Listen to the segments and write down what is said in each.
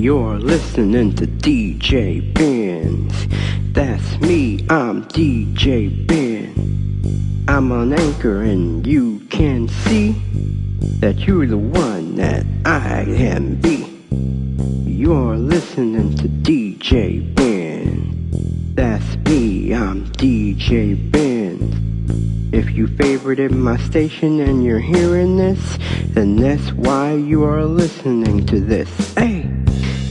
You're listening to DJ Benz. That's me, I'm DJ Ben. I'm on anchor and you can see that you're the one that I can be. You're listening to DJ Ben. That's me, I'm DJ Ben. If you favorited my station and you're hearing this, then that's why you are listening to this. Hey,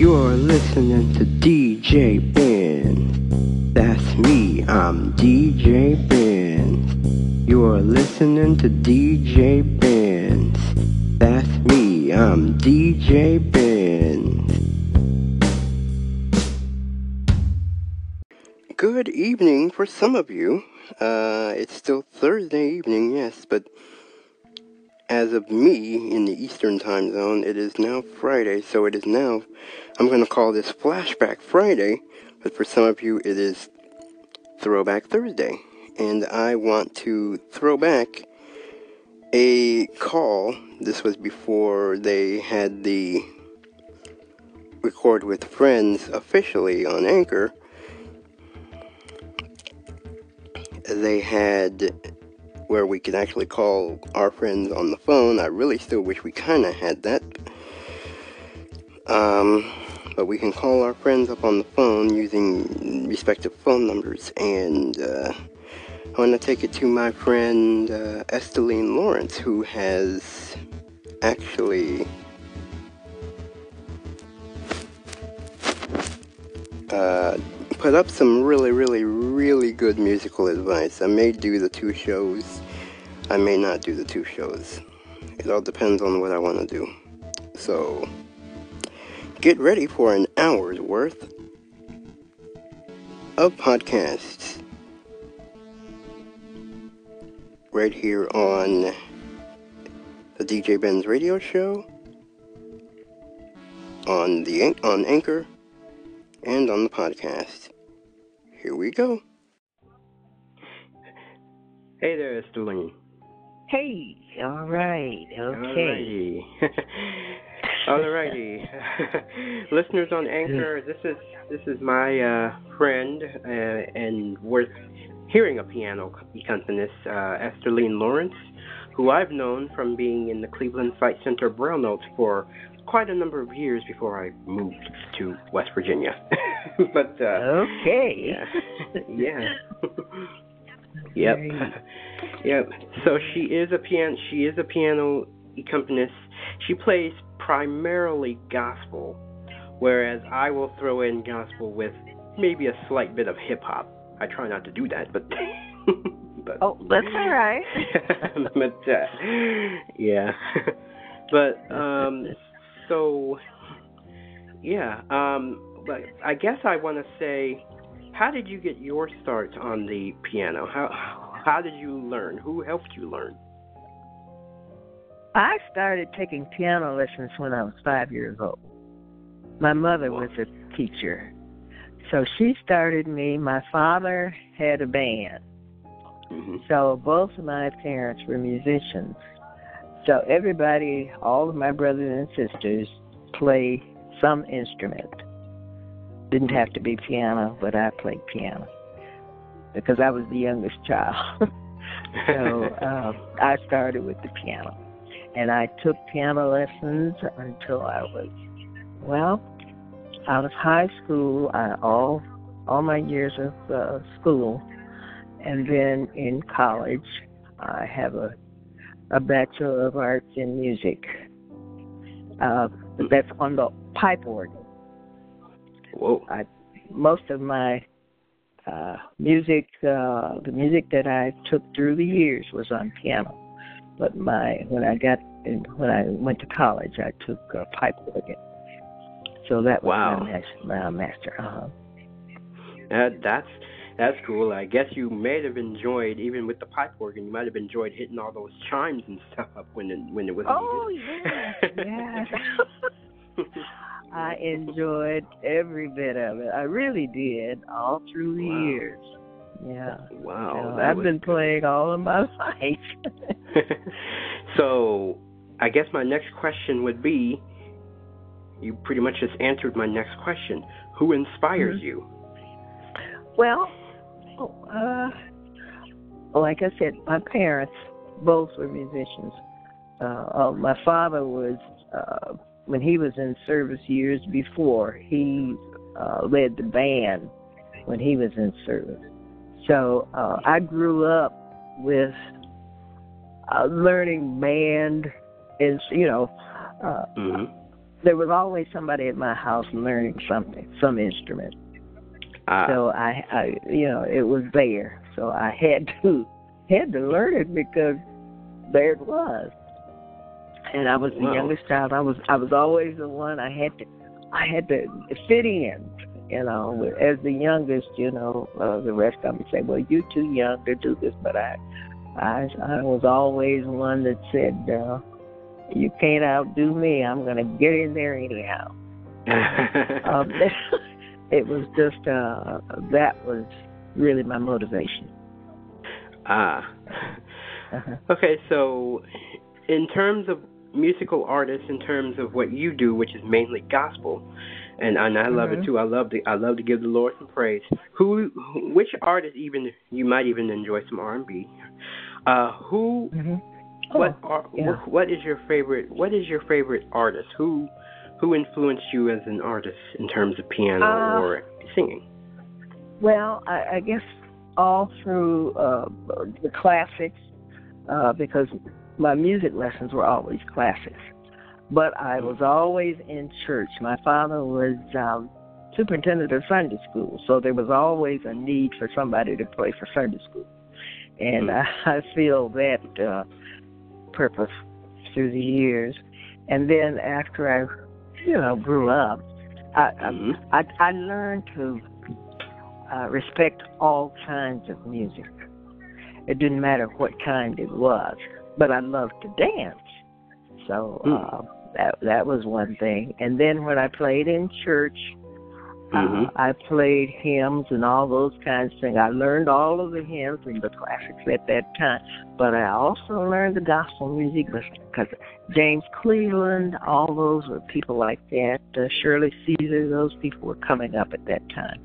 you're listening to DJ Ben. That's me, I'm DJ Ben. You're listening to DJ Ben. That's me, I'm DJ Ben. Good evening for some of you. Uh, it's still Thursday evening, yes, but as of me in the Eastern time zone, it is now Friday, so it is now, I'm going to call this Flashback Friday, but for some of you, it is Throwback Thursday. And I want to throw back a call. This was before they had the record with friends officially on Anchor they had where we could actually call our friends on the phone. I really still wish we kind of had that. Um, but we can call our friends up on the phone using respective phone numbers. And uh, I want to take it to my friend uh, Esteleen Lawrence, who has actually uh, put up some really, really, really good musical advice. I may do the two shows, I may not do the two shows. It all depends on what I want to do. So, get ready for an hour's worth of podcasts right here on the DJ Ben's radio show on the on Anchor and on the podcast. Here we go. Hey there, Sterling. Hey, all right, okay. Alrighty. Listeners on Anchor, this is this is my uh, friend uh, and worth hearing a piano accompanist, uh, Esteleen Lawrence, who I've known from being in the Cleveland Sight Center Braille Notes for quite a number of years before I moved to West Virginia. but uh, okay, yeah, yeah. yep, yep. So she is a piano. She is a piano accompanist. She plays primarily gospel, whereas I will throw in gospel with maybe a slight bit of hip hop. I try not to do that, but. but oh, that's all right. but uh, yeah, but um, so yeah, um, but I guess I want to say, how did you get your start on the piano? How how did you learn? Who helped you learn? I started taking piano lessons when I was five years old. My mother was a teacher, so she started me. My father had a band, mm-hmm. so both of my parents were musicians. So everybody, all of my brothers and sisters, play some instrument. Didn't have to be piano, but I played piano because I was the youngest child. so uh, I started with the piano, and I took piano lessons until I was well out of high school. I, all all my years of uh, school, and then in college, I have a a Bachelor of Arts in Music. Uh, that's on the pipe organ. Whoa. I, most of my uh, music, uh, the music that I took through the years was on piano. But my when I got in, when I went to college, I took uh, pipe organ. So that was wow. my master. My master. Uh-huh. Uh, that's that's cool. I guess you may have enjoyed, even with the pipe organ, you might have enjoyed hitting all those chimes and stuff when it when it was oh, needed. yes, yes. I enjoyed every bit of it. I really did, all through the wow. years. Yeah. Wow. So I've been playing all of my life. so, I guess my next question would be you pretty much just answered my next question. Who inspires Mhm. you? Well, uh, like I said, my parents both were musicians. Uh, uh, my father was, uh, when he was in service years before, he uh, led the band when he was in service. So uh, I grew up with uh, learning band, is you know, uh, hmm there was always somebody at my house learning something, some instrument. Uh, So I, I, you know, it was there. So I had to had to learn it because there it was. And I was the Wow. youngest child. I was I was always the one. I had to I had to fit in. You know, as the youngest, you know, uh, the rest of them say, "Well, you're too young to do this." But I, I, I was always one that said, uh, "You can't outdo me. I'm going to get in there anyhow." um, it was just uh, that was really my motivation. ah. Uh-huh. Okay, so in terms of musical artists, in terms of what you do, which is mainly gospel, and and I love Mhm. it too. I love to I love to give the Lord some praise. Who, which artist even you might even enjoy some R and B. Uh, who Mm-hmm. what are yeah. what, what is your favorite what is your favorite artist? Who who influenced you as an artist in terms of piano Uh, or singing? Well, I, I guess all through uh, the classics, uh, because my music lessons were always classics. But I was always in church. My father was um, superintendent of Sunday school, so there was always a need for somebody to play for Sunday school, and I, I feel that uh, purpose through the years. And then after I, you know, grew up, I, I Mhm. I, I learned to uh, respect all kinds of music. It didn't matter what kind it was, but I loved to dance. So Hmm. uh, that that was one thing. And then when I played in church, Uh, I played hymns and all those kinds of things. I learned all of the hymns and the classics at that time, but I also learned the gospel music because James Cleveland, all those were people like that. Uh, Shirley Caesar, those people were coming up at that time.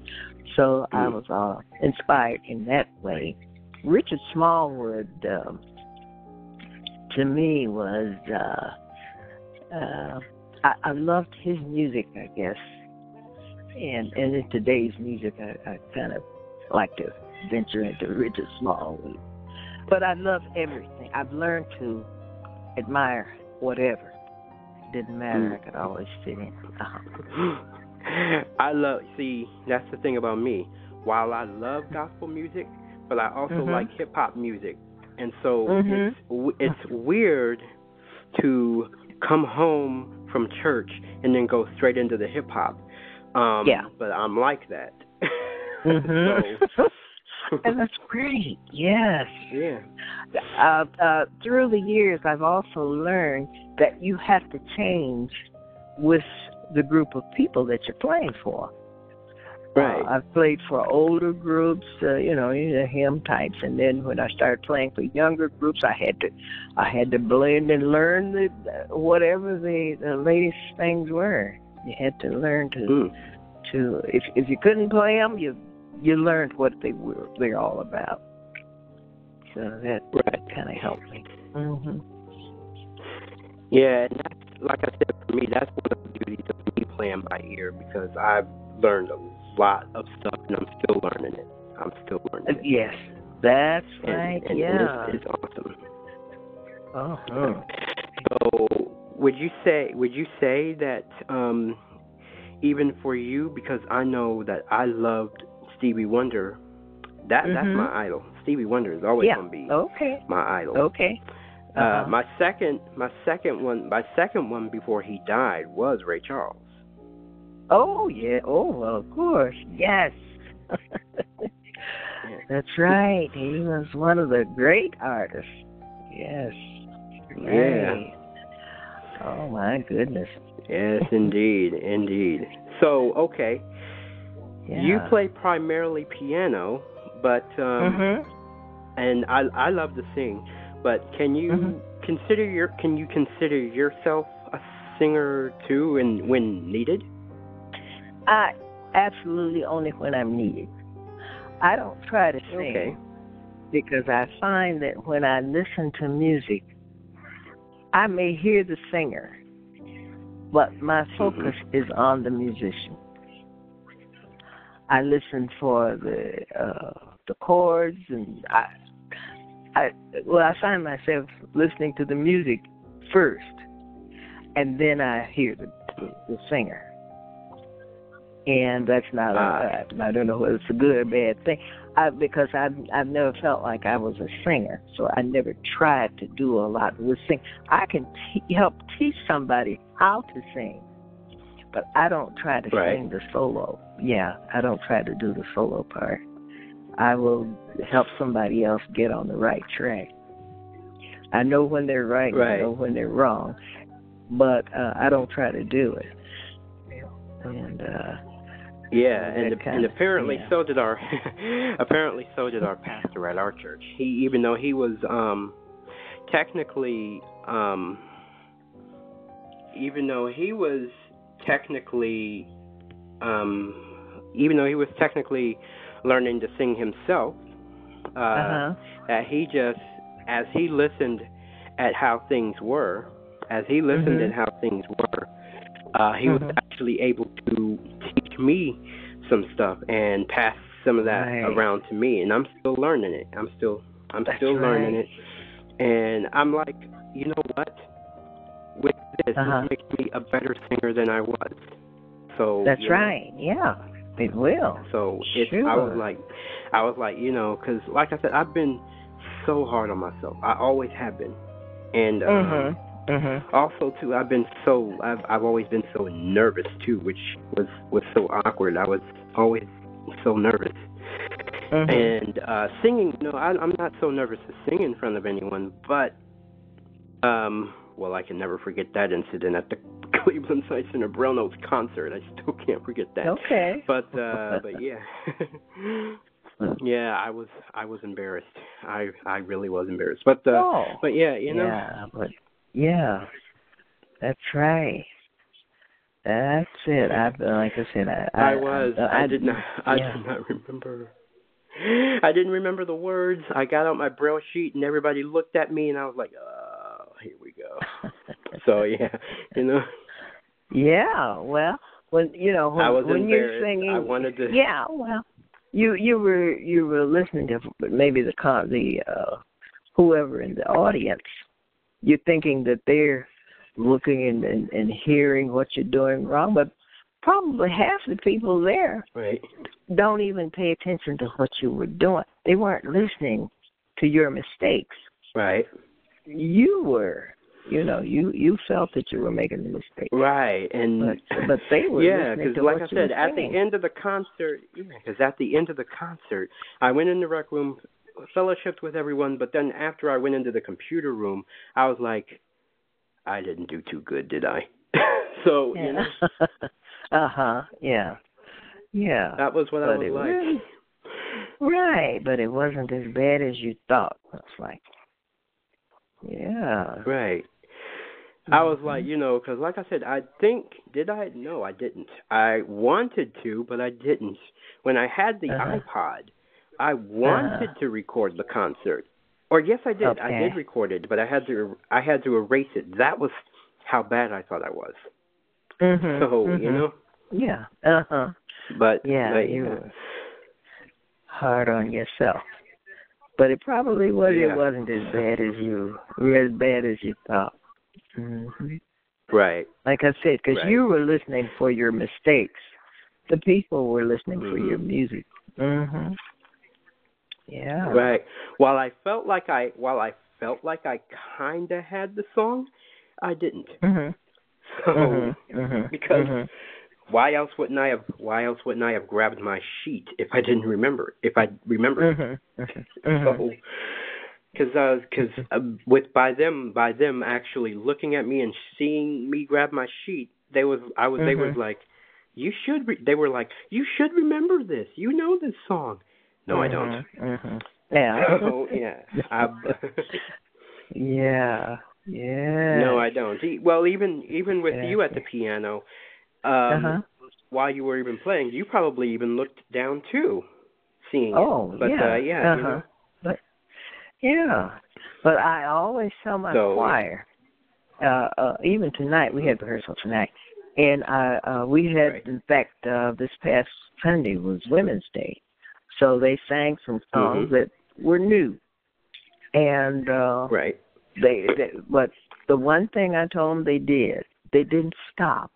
So I Mm. was uh, inspired in that way. Richard Smallwood, um, to me, was uh, uh, I, I loved his music, I guess and and in today's music, I, I kind of like to venture into Richard Smallwood. But I love everything. I've learned to admire whatever. It didn't matter. I could always fit in. I love see that's the thing about me. While I love gospel music, but I also Mhm. like hip hop music, and so Mhm. it's it's weird to come home from church and then go straight into the hip hop. Um, Yeah. But I'm like that. Mhm. so, and that's great. Yes. yeah. Uh, uh, through the years, I've also learned that you have to change with the group of people that you're playing for. Right. Uh, I've played for older groups, uh, you know, the hymn types, and then when I started playing for younger groups, I had to, I had to blend and learn the whatever the, the latest things were. You had to learn to, Mm. To if if you couldn't play them, you you learned what they were they're all about. So that Right. kind of helped me. hmm Yeah, and that's like I said for me, that's one of the beauties of me playing by ear because I've learned a lot of stuff and I'm still learning it. I'm still learning it. Yes, that's And, right. and, and yeah. it's, it's awesome. uh-huh. So, would you say would you say that um, even for you, because I know that I loved Stevie Wonder, that that's Mhm. my idol. Stevie Wonder is always Yeah. gonna be Okay. my idol. Okay. Uh, Uh-huh. my second, my second one, my second one before he died was Ray Charles. Oh yeah. Oh well, of course. Yes. That's right. He was one of the great artists. Yes. Yeah. Right. Oh my goodness. Yes, indeed, indeed. So, okay, Yeah. you play primarily piano, but um, Mhm. and I I love to sing, but can you Mhm. consider your can you consider yourself a singer too, and when needed? I absolutely only when I'm needed. I don't try to sing Okay. because I find that when I listen to music, I may hear the singer, but my focus is on the musician. I listen for the uh, the chords, and I, I well, I find myself listening to the music first, and then I hear the the, the singer. And that's not Ah. a, I don't know whether it's a good or bad thing. I, because I've I've never felt like I was a singer, so I never tried to do a lot with sing. I can te- help teach somebody how to sing, but I don't try to Right. sing the solo. Yeah, I don't try to do the solo part. I will help somebody else get on the right track. I know when they're right, Right. I know when they're wrong, but uh, I don't try to do it. And uh, Yeah, and and apparently yeah. so did our apparently so did our pastor at our church. He even though he was um technically um even though he was technically um even though he was technically learning to sing himself uh, uh-huh. that he just as he listened at how things were as he listened Mhm. at how things were uh he was Mhm. actually able to teach me some stuff and pass some of that Right. around to me and I'm still learning it I'm still I'm That's still learning it and I'm like you know what with this Uh-huh. this makes me a better singer than I was so That's you know, right. Yeah, it will. so it's I was like, I was like, you know, because like I said, I've been so hard on myself. I always have been, and uh, Mhm. Mhm. also too, I've been so I've I've always been so nervous too, which was was so awkward. I was always so nervous. Mhm. And uh singing, no, I, I'm not so nervous to sing in front of anyone, but um, well, I can never forget that incident at the Cleveland Sight Center Braille Notes concert. I still can't forget that. Okay. But uh but yeah. yeah, I was I was embarrassed. I I really was embarrassed. But uh oh. but yeah, you know Yeah, but yeah, that's right. That's it. I like I said, I I, was I, I, did not I yeah. did not remember I didn't remember the words. I got out my braille sheet and everybody looked at me and I was like, "Oh, here we go." So yeah, you know, yeah. Well, when you know when, I was when you're singing, I wanted to yeah. Well, you you were you were listening to maybe the con the uh, whoever in the audience. You're thinking that they're looking and, and and hearing what you're doing wrong, but probably half the people there Right. don't even pay attention to what you were doing. They weren't listening to your mistakes. Right. You were. You know, you you felt that you were making a mistake. Right. And But but they were yeah, because like I said, were at the end of the concert, because at the end of the concert, I went in the rec room, fellowshipped with everyone, but then after I went into the computer room, I was like, I didn't do too good, did I? so you know, uh huh. Yeah. Yeah. that was what I was like. really- Right, but it wasn't as bad as you thought. It's like, yeah. Right. I was Mm-hmm. like, you know, because like I said, I think did I? No, I didn't. I wanted to, but I didn't. When I had the Uh-huh. iPod, I wanted to record the concert. Or yes, I did. I did record it, but I had to. I had to erase it. That was how bad I thought I was. Mhm. So you mhm. know, Yeah. Uh huh. but Yeah, but, you yeah. were hard on yourself. But it probably was. Yeah. It wasn't as bad as you, as bad as you thought. hmm right. Like I said, because Right. you were listening for your mistakes. The people were listening for Mhm. your music. Mhm. Yeah. Right. While I felt like I, while I felt like I kind of had the song, I didn't. Mhm. So Mhm. Mhm. because Mhm. Why else wouldn't I have why else wouldn't I have grabbed my sheet if I didn't remember it? If I remembered Mhm. Mhm. it. Mhm. So because uh, cause, uh, with by them by them actually looking at me and seeing me grab my sheet, they was I was they was like, you should re-, they were like you should remember this. You know this song. No, I don't. Yeah. So yeah, I, yeah. Yeah. No, I don't. Well, even even with Yeah. you at the piano, um, Uh-huh. while you were even playing, you probably even looked down too, seeing Oh, it. But yeah. uh, yeah, Uh-huh. know. But yeah, but I always tell my So- choir. Uh, uh, even tonight we had rehearsal tonight, and I uh, we had Right. in fact uh, this past Sunday was Women's Day, so they sang some songs Mhm. that were new, and uh, right. they, they but the one thing I told them they did they didn't stop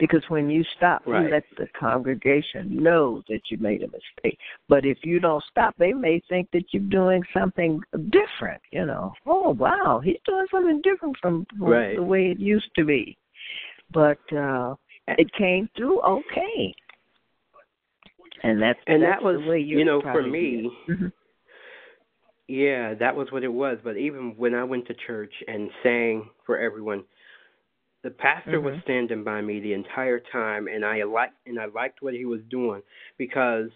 because when you stop Right. you let the congregation know that you made a mistake but if you don't stop they may think that you're doing something different you know oh wow he's doing something different from, Right. the way it used to be but uh it came through okay and that's And that's that was, the way you know, for me. Mhm. Yeah, that was what it was. But even when I went to church and sang for everyone, the pastor was Mhm. standing by me the entire time, and I liked and I liked what he was doing because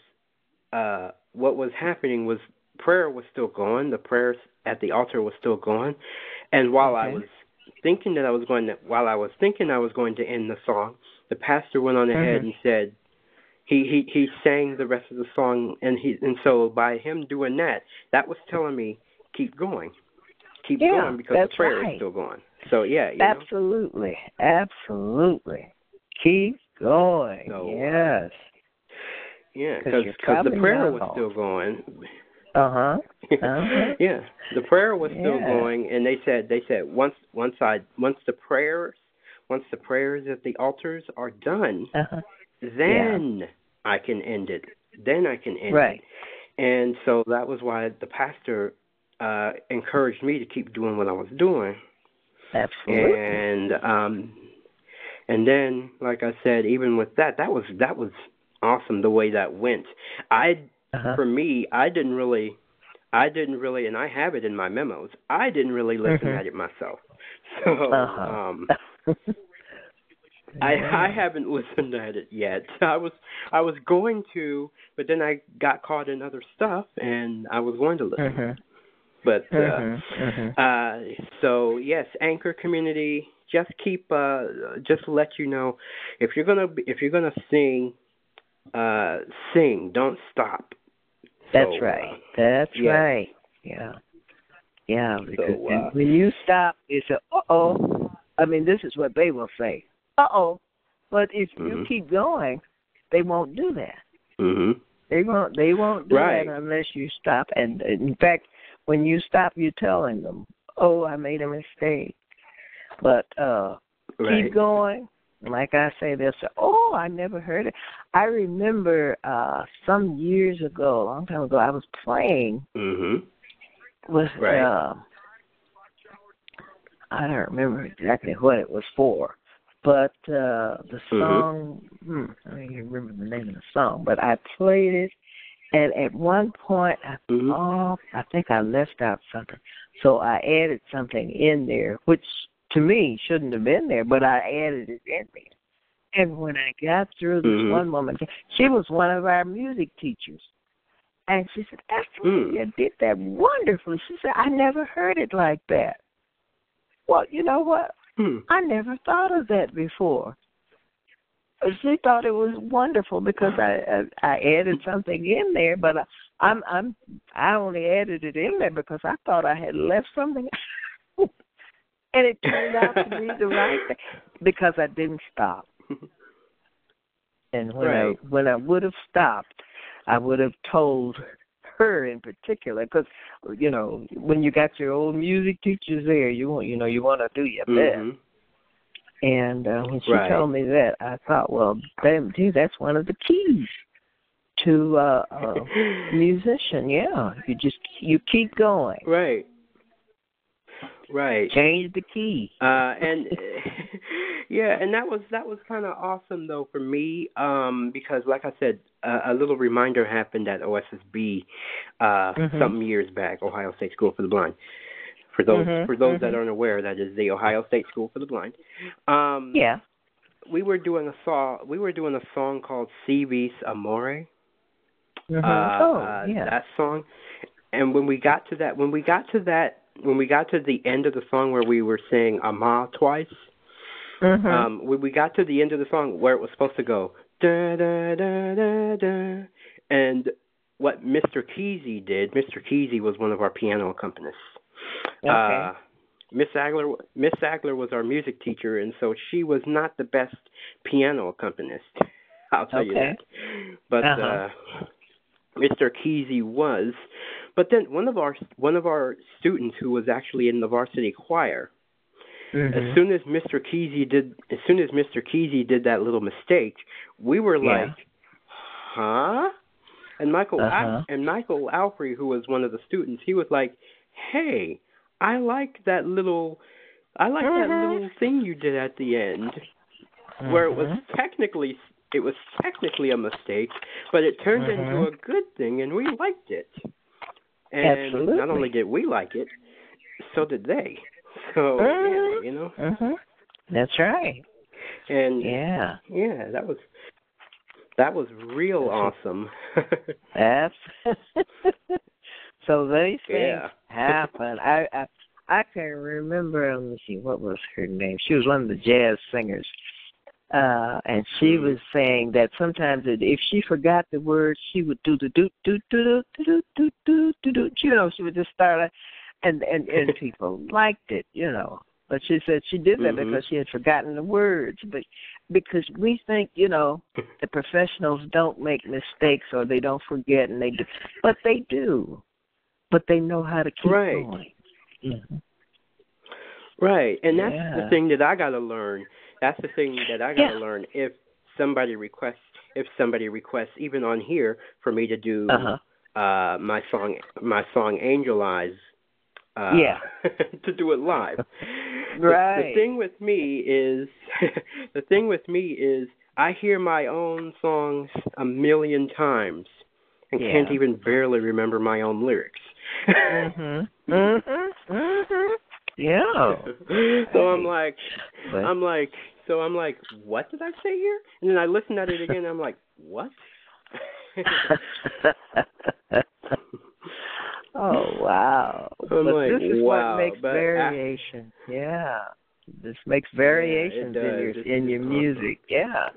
uh what was happening was prayer was still going. The prayers at the altar was still going, and while I was thinking that I was going to, while I was thinking I was going to end the song, the pastor went on ahead Mhm. and said, he he he sang the rest of the song and he and so by him doing that that was telling me keep going keep Yeah, going because the prayer right. is still going so yeah you know Absolutely, absolutely. Keep going. So, yes. Yeah, because you're the prayer was still going Uh huh. Uh-huh. yeah the prayer was still Yeah. going and they said they said once once i once the prayers once the prayers at the altars are done Uh huh. then i can end it then i can end Right. it and so that was why the pastor uh encouraged me to keep doing what i was doing Absolutely. and um and then like i said even with that that was that was awesome the way that went i Uh-huh. for me i didn't really i didn't really and i have it in my memos i didn't really listen Mhm. at it myself so Uh-huh. um I I haven't listened at it yet. I was I was going to, but then I got caught in other stuff, and I was going to listen. Mhm. But uh. Mhm. uh, so yes, Anchor community, just keep uh, just let you know if you're gonna be, if you're gonna sing, uh, sing, don't stop. That's So, uh, right. That's yeah. right. Yeah. Yeah. Because So, uh, when you stop, it's a uh oh. I mean, this is what they will say. Uh oh. But if you Mhm. keep going, they won't do that. Mhm. They won't. They won't do Right. that unless you stop. And in fact, when you stop, you're telling them, "Oh, I made a mistake." But uh Right. keep going. Like I say, they'll say, "Oh, I never heard it." I remember uh some years ago, a long time ago, I was playing Mhm. with Right. uh, I don't remember exactly what it was for, but uh the Mhm. song hmm, I don't even remember the name of the song, but I played it and at one point I Mhm. oh I think I left out something. So I added something in there which to me shouldn't have been there, but I added it in there. And when I got through this Mhm. one woman, she was one of our music teachers. And she said, Esther, Mm. you did that wonderfully. She said, I never heard it like that. Well, you know what? Hmm. I never thought of that before. She thought it was wonderful because I I, I added something in there, but I, I'm I'm I only added it in there because I thought I had left something, and it turned out to be the right thing because I didn't stop. And when Right. I when I would have stopped, I would have told her in particular because you know when you got your old music teachers there, you want you know you want to do your mm-hmm. best. And uh, when she Right. told me that, I thought, well, damn, gee, that's one of the keys to uh, a musician. Yeah, you just you keep going. Right. Right. Change the key. Uh and yeah, and that was that was kind of awesome though for me um because like I said a, a little reminder happened at OSSB uh Mhm. some years back, Ohio State School for the Blind. For those Mhm, for those that mhm. aren't aware, that is the Ohio State School for the Blind. Um Yeah. we were doing a song we were doing a song called Si Vis Amore. Mhm. uh, oh, uh, yeah. that song. And when we got to that, when we got to that when we got to the end of the song where we were saying "ama" twice, Mhm. um, when we got to the end of the song where it was supposed to go da da da da da, and what Mr. Kesey did, Mr. Kesey was one of our piano accompanists. Okay. Uh, Miss Agler, Miss Agler was our music teacher, and so she was not the best piano accompanist. I'll tell you that. But Uh-huh. uh, Mr. Kesey was. But then one of our one of our students who was actually in the varsity choir, Mhm. as soon as Mr. Kesey did, as soon as Mr. Kesey did that little mistake, we were Yeah. like, "Huh?" And Michael Uh-huh. and Michael Alfrey, who was one of the students, he was like, "Hey, I like that little, I like that Mhm. little thing you did at the end, where it was Mhm. technically, it was technically a mistake, but it turned into Mhm. a good thing, and we liked it. And Absolutely. not only did we like it, so did they. So yeah, Mhm. you know, Mhm. That's right. and Yeah. yeah, that was that was real awesome. That's so these things Yeah. Happen. I, I I can remember. Let me see. What was her name? She was one of the jazz singers, uh, and she Mhm. was saying that sometimes it, if she forgot the words, she would do the do do do do do do do do do. You know, she would just start, like- and and and people liked it. You know. But she said she did that Mhm. because she had forgotten the words. But because we think, you know, the professionals don't make mistakes or they don't forget and they do but they do but they know how to keep Right. going Mhm. Right, and that's Yeah. the thing that I got to learn. That's the thing that I got to Yeah. learn. If somebody requests, if somebody requests, even on here, for me to do uh-huh uh my song, my song "Angel Eyes," uh, Yeah. to do it live. The- The, thing with me is, the thing with me is, I hear my own songs a million times and Yeah. can't even barely remember my own lyrics. Mhm mhm mhm yeah. So I'm like, I'm like, so I'm like, what did I say here? And then I listen at it again. and I'm like, what? oh wow. I'm but like, this is wow, what makes but I- variation. Yeah. This makes variations in your This in your awesome. music. Yeah.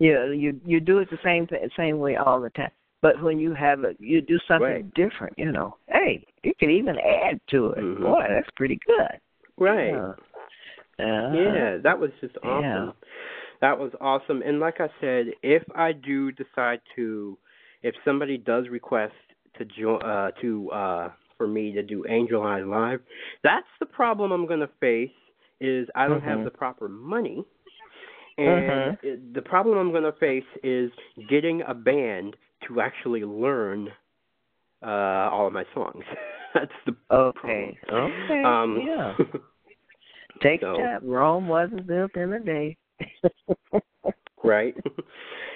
You you you do it the same th- same way all the time but when you have it you do something Right. different you know hey you can even add to it Mhm. boy that's pretty good right. yeah. Uh-huh. Yeah, that was just awesome. Yeah. That was awesome. And like I said, if I do decide to, if somebody does request to join, uh, to uh, for me to do Angel Eyes live, that's the problem I'm going to face. Is I don't have Mhm. the proper money, and it, the problem I'm going to face is getting a band to actually learn uh, all of my songs. that's the okay okay um, yeah take so- time rome wasn't built in a day right?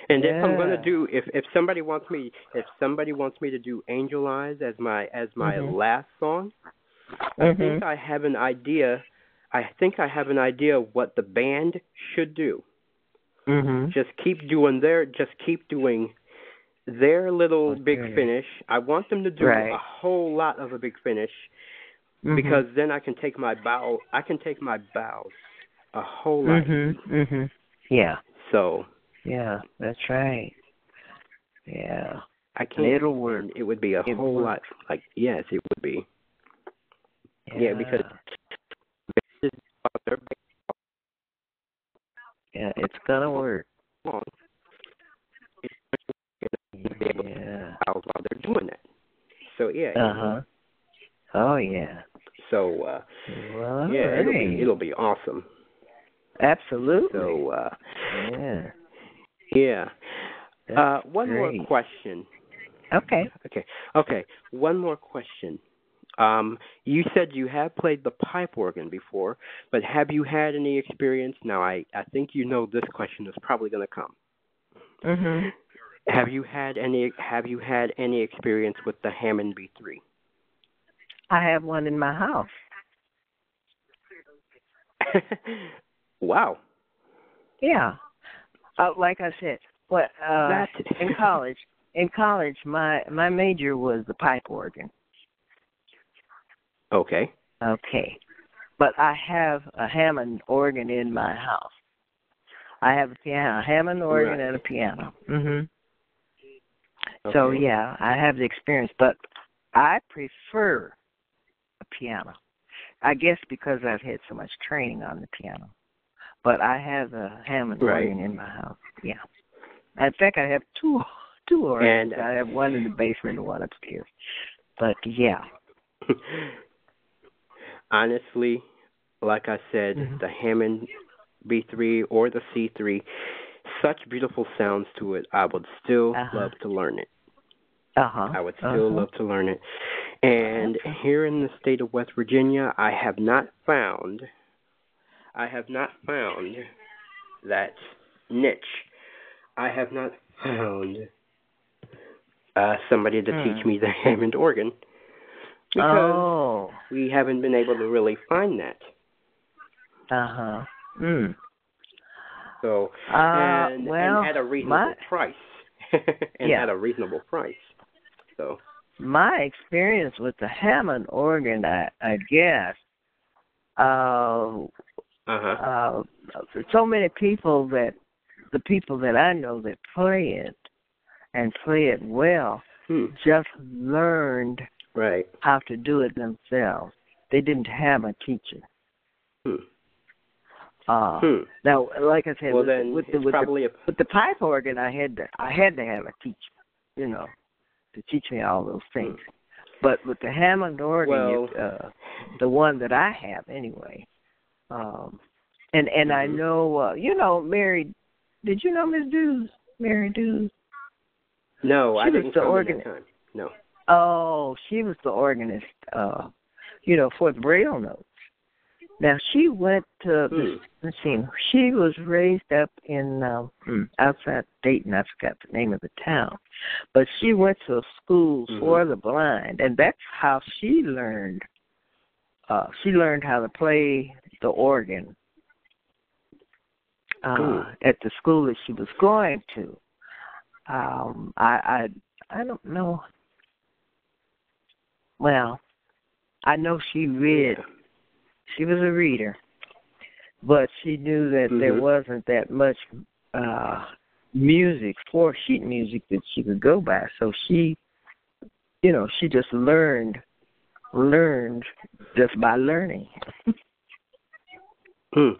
and if I'm gonna do, if if somebody wants me, if somebody wants me to do Angel Eyes as my as my Mhm. last song, I Mhm. think I have an idea. I think I have an idea what the band should do. Mm-hmm. Just keep doing their, just keep doing their little big finish. I want them to do Right. a whole lot of a big finish Mhm. because then I can take my bow. I can take my bows a whole lot. Mhm. Mhm. Yeah. So Yeah. That's right. Yeah. I can't. It'll work. It would be a It whole works. lot. Like yes, it would be. Yeah, because they're yeah, it's gonna work. Long. Yeah. While while they're doing that. So yeah. Uh huh. Oh yeah. So uh, Well, yeah, it'll be it'll be awesome. absolutely. So uh, yeah. yeah. That's Uh, one more question. Okay. Okay. Okay. One more question. Um, you said you have played the pipe organ before, but have you had any experience? Now, I, I think you know this question is probably going to come. Mhm. Have you had any Have you had any experience with the Hammond B3? I have one in my house. wow. Yeah. Uh, like I said, what uh in college in college my my major was the pipe organ. Okay. Okay. But I have a Hammond organ in my house. I have a piano, a Hammond organ Right. and a piano. Mhm. Okay. So yeah, I have the experience, but I prefer a piano. I guess because I've had so much training on the piano. But I have a Hammond Right. organ in my house. Yeah. In fact, I have two two organs. And- I have one in the basement and one upstairs. But yeah. Honestly, like I said, Mhm. the Hammond B3 or the C3, such beautiful sounds to it. I would still Uh-huh. love to learn it. Uh huh. I would still love to learn it. And here in the state of West Virginia, I have not found I have not found that niche. I have not found uh somebody to Hmm. teach me the Hammond organ because Oh. we haven't been able to really find that. Uh huh. Mm. So Uh, and, well, and at a reasonable my price. and Yeah. at a reasonable price. So my experience with the Hammond organ, I, I guess, uh, uh-huh. uh, so many people that the people that I know that play it and play it well Hmm. just learned Right. how to do it themselves. They didn't have a teacher. Hmm. Uh, Hmm. Now, like I said, Well with, then with, the, with, the, a with the pipe organ, I had to I had to have a teacher, you know, to teach me all those things. But with the Hammond organ, Well- uh, the one that I have anyway, um, and and I Mhm. know, uh, you know, Mary. Did you know Miss Dews? Mary Dews. No, I She was didn't the organist. that time. No. Oh, she was the organist, uh, you know, for the Braille notes. Now she went to Hmm. let's see, she was raised up in um hmm, outside Dayton, I forgot the name of the town. But she went to a school Mhm. for the blind and that's how she learned uh she learned how to play the organ uh Hmm. at the school that she was going to. Um I I I don't know well, I know she read Yeah. She was a reader, but she knew that there Mhm. wasn't that much uh music for sheet music that she could go by. So she, you know, she just learned, learned just by learning. Hmm.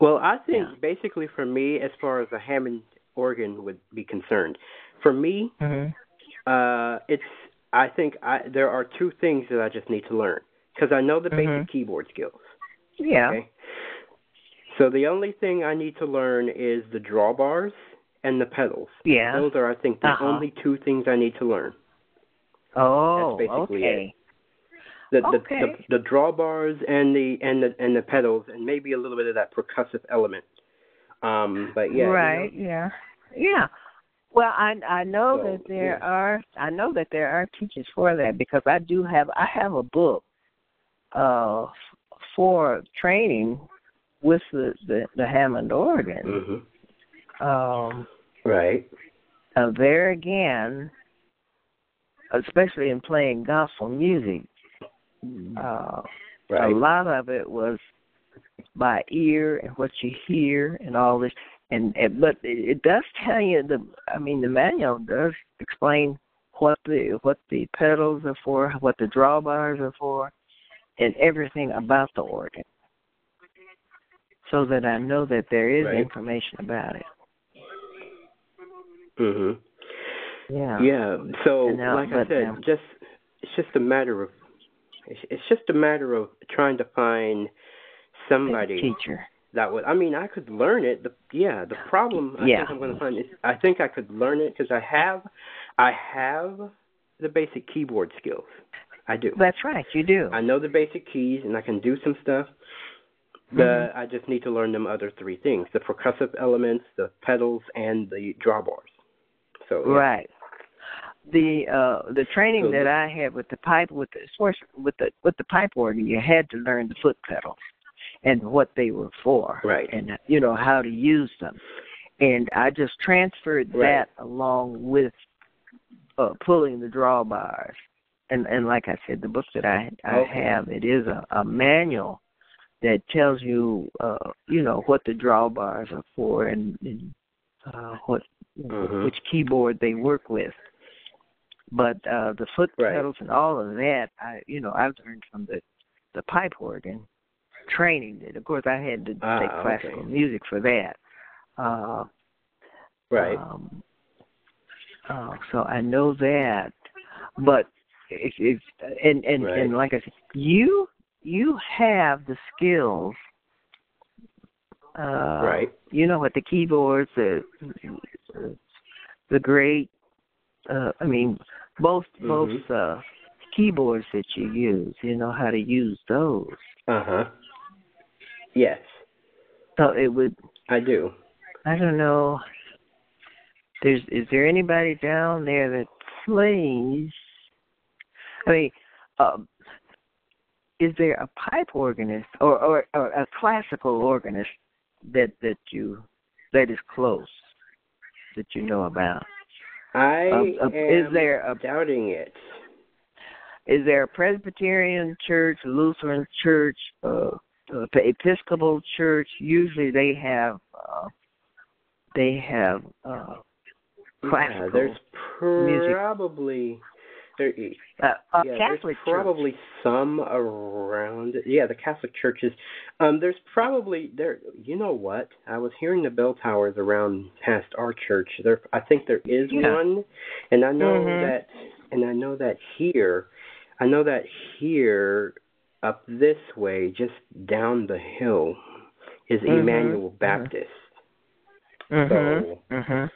Well, I think Yeah. basically for me, as far as the Hammond organ would be concerned, for me, Mm-hmm. uh, it's I think I there are two things that I just need to learn because I know the basic Mhm. keyboard skills. Yeah. Okay. So the only thing I need to learn is the drawbars and the pedals. Yeah. Those are, I think, the Uh-huh. only two things I need to learn. Oh, That's basically okay. The, the, Okay. the the drawbars and the and the and the pedals and maybe a little bit of that percussive element. Um, but yeah, you know, right. Yeah. Yeah. Well, I I know So, that there yeah. are I know that there are teachers for that because I do have I have a book uh for training with the the, the Hammond organ. Mhm. Um Right. uh, there again, especially in playing gospel music, uh, Right. a lot of it was by ear and what you hear and all this. And, and but it, it does tell you the. I mean, the manual does explain what the what the pedals are for, what the drawbars are for, and everything about the organ, so that I know that there is Right. information about it. Mhm. Yeah. Yeah. So, now- like I said, just it's just a matter of it's, it's just a matter of trying to find somebody Teacher. that would. I mean, I could learn it. The yeah. The problem I Yeah. think I'm going to find is I think I could learn it because I have I have the basic keyboard skills. I do. That's right. You do. I know the basic keys and I can do some stuff. Mm-hmm. I just need to learn them other three things: the percussive elements, the pedals, and the drawbars. So yeah. Right. The uh the training So that I had with the pipe with the source with the with the pipe organ, you had to learn the foot pedals and what they were for, Right. And you know how to use them. And I just transferred Right. that along with uh pulling the drawbars and and like I said, the book that I I Okay. have it is a, a manual that tells you uh you know what the drawbars are for and, and uh what Mhm. which keyboard they work with. But uh the foot Right. pedals and all of that, I you know I've learned from the the pipe organ training. That of course I had to Ah, take okay. classical music for that. Uh, Right. um, uh, so I know that, but if, if and and Right. and like I said, you you have the skills. Uh, Right. You know what the keyboards, the the great. Uh, I mean, both Mhm. both uh, keyboards that you use. You know how to use those. Uh huh. Yes, So it would I do. I don't know. There's is there anybody down there that plays? I mean, um, is there a pipe organist or, or or a classical organist that that you that is close that you know about? I Um, uh, am is there a doubting it. is there a Presbyterian church, Lutheran church, uh, uh, Episcopal church? Usually they have uh, they have uh, classical. Yeah, there's music. probably there. uh, uh, yeah, Catholic there's probably some around. Yeah, the Catholic churches. Um, there's probably there. You know what? I was hearing the bell towers around past our church. There, I think there is Yeah. one, and I know Mhm. that, and I know that here, I know that here, up this way, just down the hill, is Mhm. Emmanuel Mhm. Baptist. church. So- Mhm.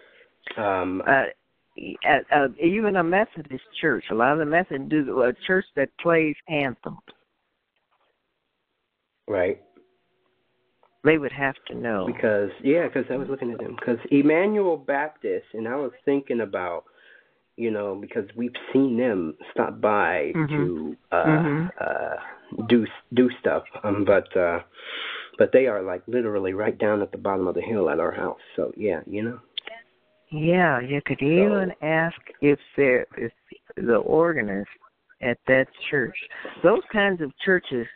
Um, Uh, uh, uh, even a Methodist church. A lot of the Methodists do a church that plays anthems. right. They would have to know. Because yeah, because I was looking at them because Emmanuel Baptist, and I was thinking about, you know, because we've seen them stop by Mhm. to uh, Mhm. uh, do do stuff, um, but uh, but they are like literally right down at the bottom of the hill at our house. So yeah, you know. Yeah, you could even ask if there if the organist at that church. Those kinds of churches,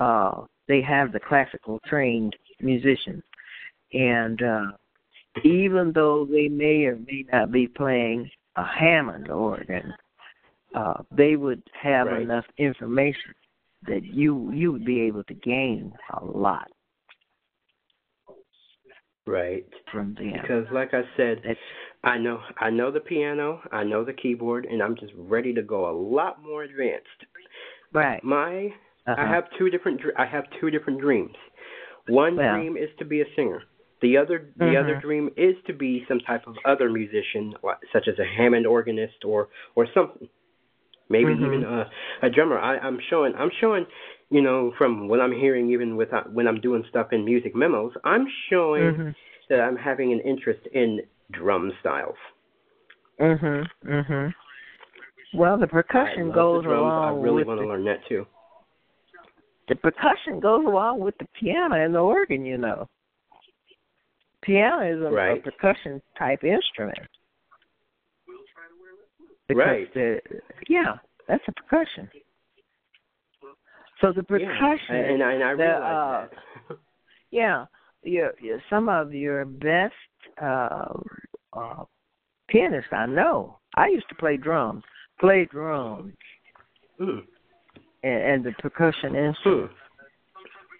uh, they have the classical trained musicians, and uh, even though they may or may not be playing a Hammond organ, uh, they would have Right. enough information that you you would be able to gain a lot Right. from them. Because like I said, I know I know the piano, I know the keyboard, and I'm just ready to go a lot more advanced. right. My Uh-huh. I have two different I have two different dreams. One Well. dream is to be a singer. The other the Mhm. other dream is to be some type of other musician, such as a Hammond organist or or something. Maybe Mhm. even a a drummer. I, I'm showing I'm showing, you know, from what I'm hearing, even with uh, when I'm doing stuff in music memos, I'm showing Mhm. that I'm having an interest in drum styles. Mhm. Mhm. Well, the percussion goes the drums. I really want to the, learn that too. the percussion goes along with the piano and the organ. You know, piano is a, a percussion type instrument. Because Right. The, yeah, that's a percussion. So the percussion, Yeah, and, I- and I the, uh, that. yeah, your, your some of your best uh, uh, pianists I know. I used to play drums, play drums, Hmm. and, and the percussion Hmm. instrument.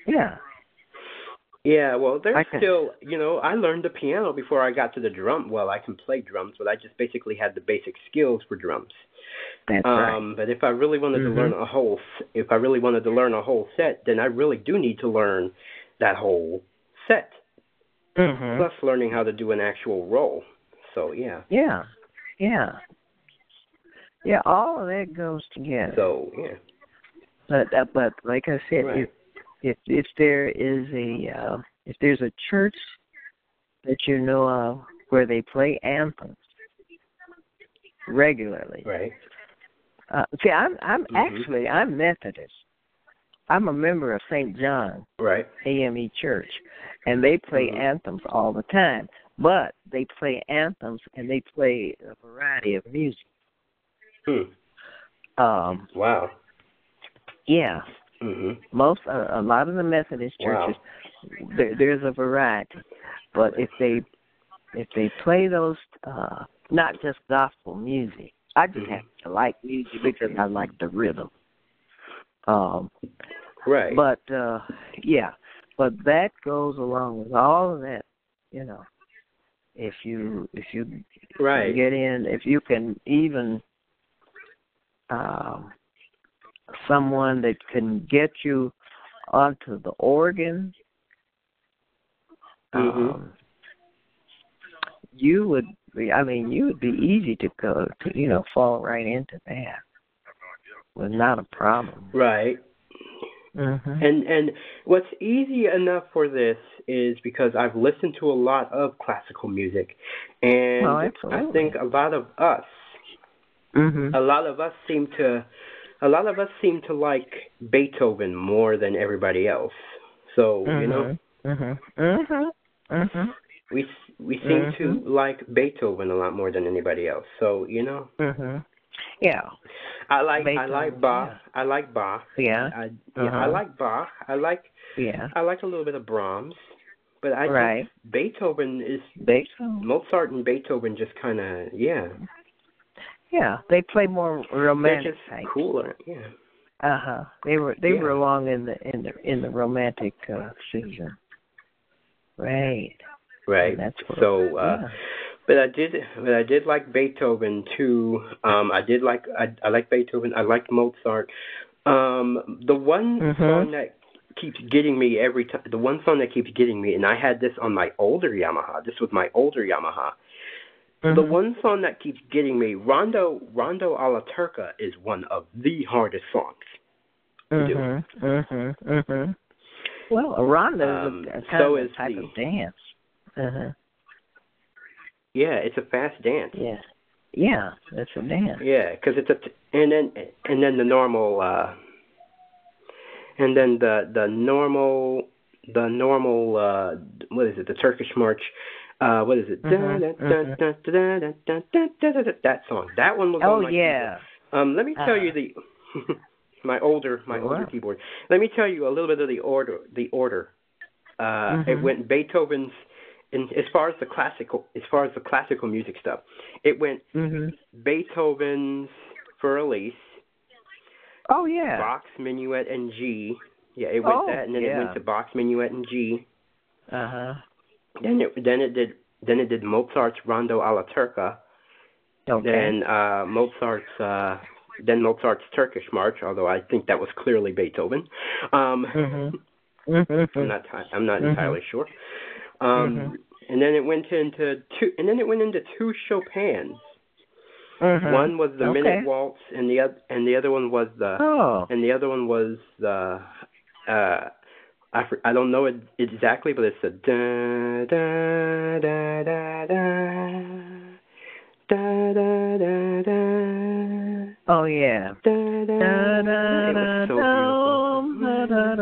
Yeah. Yeah, well, there's can- still, you know, I learned the piano before I got to the drum. Well, I can play drums, but I just basically had the basic skills for drums. That's right. Um, but if I really wanted Mhm. to learn a whole, s- if I really wanted to learn a whole set, then I really do need to learn that whole set, Mhm. plus learning how to do an actual roll. So yeah, Yeah. Yeah. Yeah, all of that goes together. so yeah, But uh, but like I said, Right. if if if there is a uh, if there's a church that you know of where they play anthems regularly. right, Uh, see, I'm I'm Mhm. actually I'm Methodist. I'm a member of St. John right, AME Church, and they play Mhm. anthems all the time. But they play anthems and they play a variety of music. hmm. Um, wow. Yeah. Mhm. Most uh, a lot of the Methodist Wow. churches there, there's a variety, but if they if they play those uh not just gospel music, I just Mhm. have to like music because I like the rhythm. Um, Right. but uh yeah, but that goes along with all of that, you know. If you if you right. get in if you can even um someone that can get you onto the organ Mhm. um you would i mean you would be easy to go to you know fall right into that. Was not a problem. Right. mhm And and what's easy enough for this is because I've listened to a lot of classical music, and Oh, I think a lot of us, mhm a lot of us seem to, a lot of us seem to like Beethoven more than everybody else. So you know, mhm mhm mhm we we seem Mhm. to like Beethoven a lot more than anybody else. So you know, mhm yeah I like I like Bach. yeah. I like Bach. yeah I yeah, I Uh-huh. like Bach. I like yeah I like a little bit of Brahms, but I right think Beethoven is Beethoven. Mozart and Beethoven just kind of yeah, Yeah, they play more they're romantic just type. cooler. Yeah, Uh huh. They were they Yeah. were along in the in the in the romantic uh, season. Right. Right. And that's what, So, uh, yeah. but I did, but I did like Beethoven too. Um, I did like I I like Beethoven. I liked Mozart. Um, the one Mhm. song that keeps getting me every time, the one song that keeps getting me, and I had this on my older Yamaha. This was my older Yamaha. The Mhm. one song that keeps getting me, Rondo Rondo alla Turca, is one of the hardest songs. to do. Mhm. Mhm. Mhm. Well, a rondo Um, is a, a kind so of is type the- of dance. Uh huh. Yeah, it's a fast dance. Yeah. Yeah, it's a dance. Yeah, because it's a t- and then and then the normal uh and then the the normal the normal uh what is it the Turkish march uh what is it that song that one was Oh on my yeah. keyboard. um let me tell you Uh-huh. the my older my Sure. older keyboard let me tell you a little bit of the order the order uh it Mhm. went Beethoven's in as far as the classical as far as the classical music stuff it went Mhm. Beethoven's for Elise, Oh yeah. Bach's Minuet and G. Yeah, it went Oh, that, and then it went to Bach's Minuet and G. Uh huh. Then it then it did then it did Mozart's Rondo alla Turca. Okay. Then uh, Mozart's uh, then Mozart's Turkish March, although I think that was clearly Beethoven. Um, Mhm. Mhm. I'm not I'm not Mhm. entirely sure. Um, mm-hmm. And then it went into two, and then it went into two Chopins. Mm-hmm. One was the okay. Minute Waltz, and the other, and the other one was the, oh. and the other one was the, uh, I, I don't know it exactly, but it's a da da da da da. Da, da, da, da. Oh yeah. Da, da, da, da, da, so beautiful.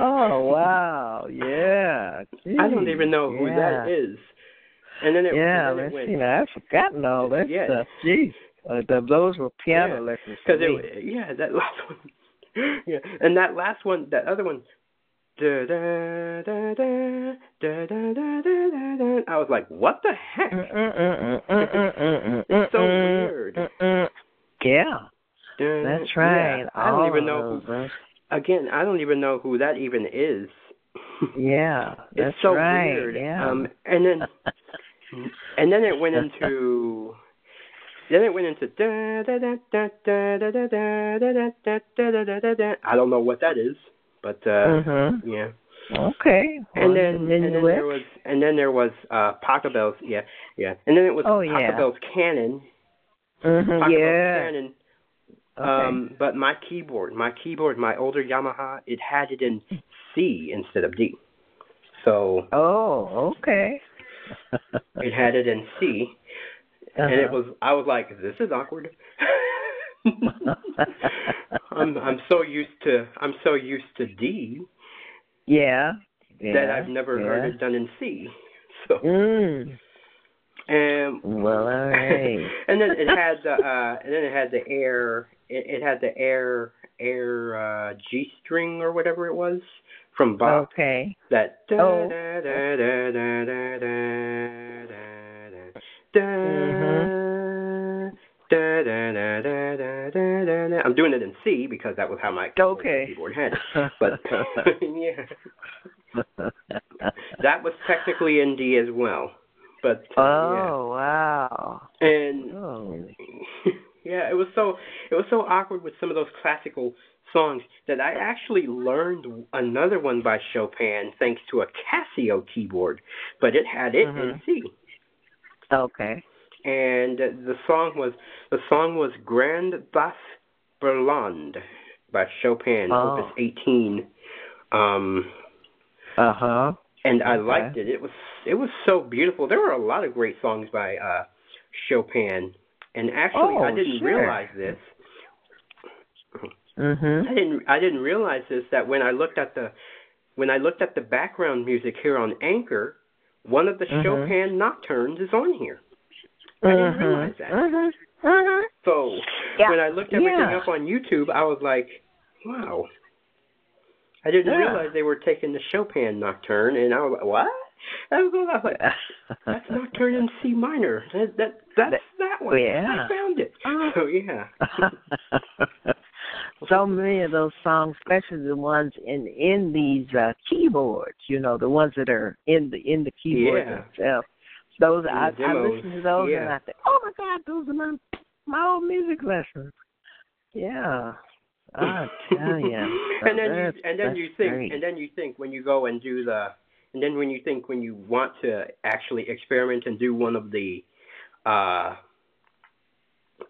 oh wow! Yeah. I don't even know who yeah. that is. And then it, Yeah, and then it went, see. Now, I've forgotten all that Yeah. stuff. Jeez, uh, th- those were piano Yeah, lessons. Because it, yeah, that last one. Yeah, and that last one, that other one. Da, da, da, da, da, da, da, da, da, da. I was like, what the heck? it's so weird. Yeah, that's right. Yeah, I don't even know. uh, Who, again, I don't even know who that even is. Yeah, that's it's so right. weird. Yeah. Um, and then and then it went into then it went into da da da da da da da da da da da da da da da. I don't know what that is, but uh Mhm. yeah. Okay. And Well, then and then you there was and then there was uh Pachelbel's yeah yeah and then it was Oh, yeah. Pachelbel's Canon Mhm. Yeah. Okay. Um, but my keyboard, my keyboard, my older Yamaha, it had it in C instead of D. So oh, okay. it had it in C, and it was. I was like, this is awkward. I'm I'm so used to I'm so used to D yeah. Yeah. that I've never yeah. heard it done in C. So Mm. and Well, all right. and then it had the uh and then it had the air it, it had the air air uh, G string or whatever it was from Bach. Okay. That. da da da da da da da da da da da da da da. I'm doing it in C because that was how my okay. keyboard had it. But yeah, that was technically in D as well. But uh, oh yeah. wow! And oh. yeah, it was so it was so awkward with some of those classical songs that I actually learned another one by Chopin thanks to a Casio keyboard, but it had it in Mhm. C. Okay. And the song was the song was Grande Valse Brillante by Chopin, Oh. Opus 18. Um, Uh huh. and I liked it. It was it was so beautiful. There were a lot of great songs by uh Chopin, and actually I Oh, didn't sure. realize this. I Mhm. didn't I didn't realize this that when I looked at the when I looked at the background music here on Anchor, one of the Mhm. Chopin nocturnes is on here. I didn't realize that. Mhm. Mhm. So Yeah. when I looked everything Yeah. up on YouTube, I was like, wow. I didn't Yeah. realize they were taking the Chopin nocturne, and I was like, what? I was, I was like, that's nocturne in C minor. That, that that's that one. Yeah. I found it. Oh. So yeah. so many of those songs, especially the ones in in these uh, keyboards, you know, the ones that are in the in the keyboard Yeah. themselves. Those I, I listen to those and. I think, oh my God, those are my my old music lessons. Yeah, I tell you. and then you and then you think great. and then you think when you go and do the and then when you think when you want to actually experiment and do one of the uh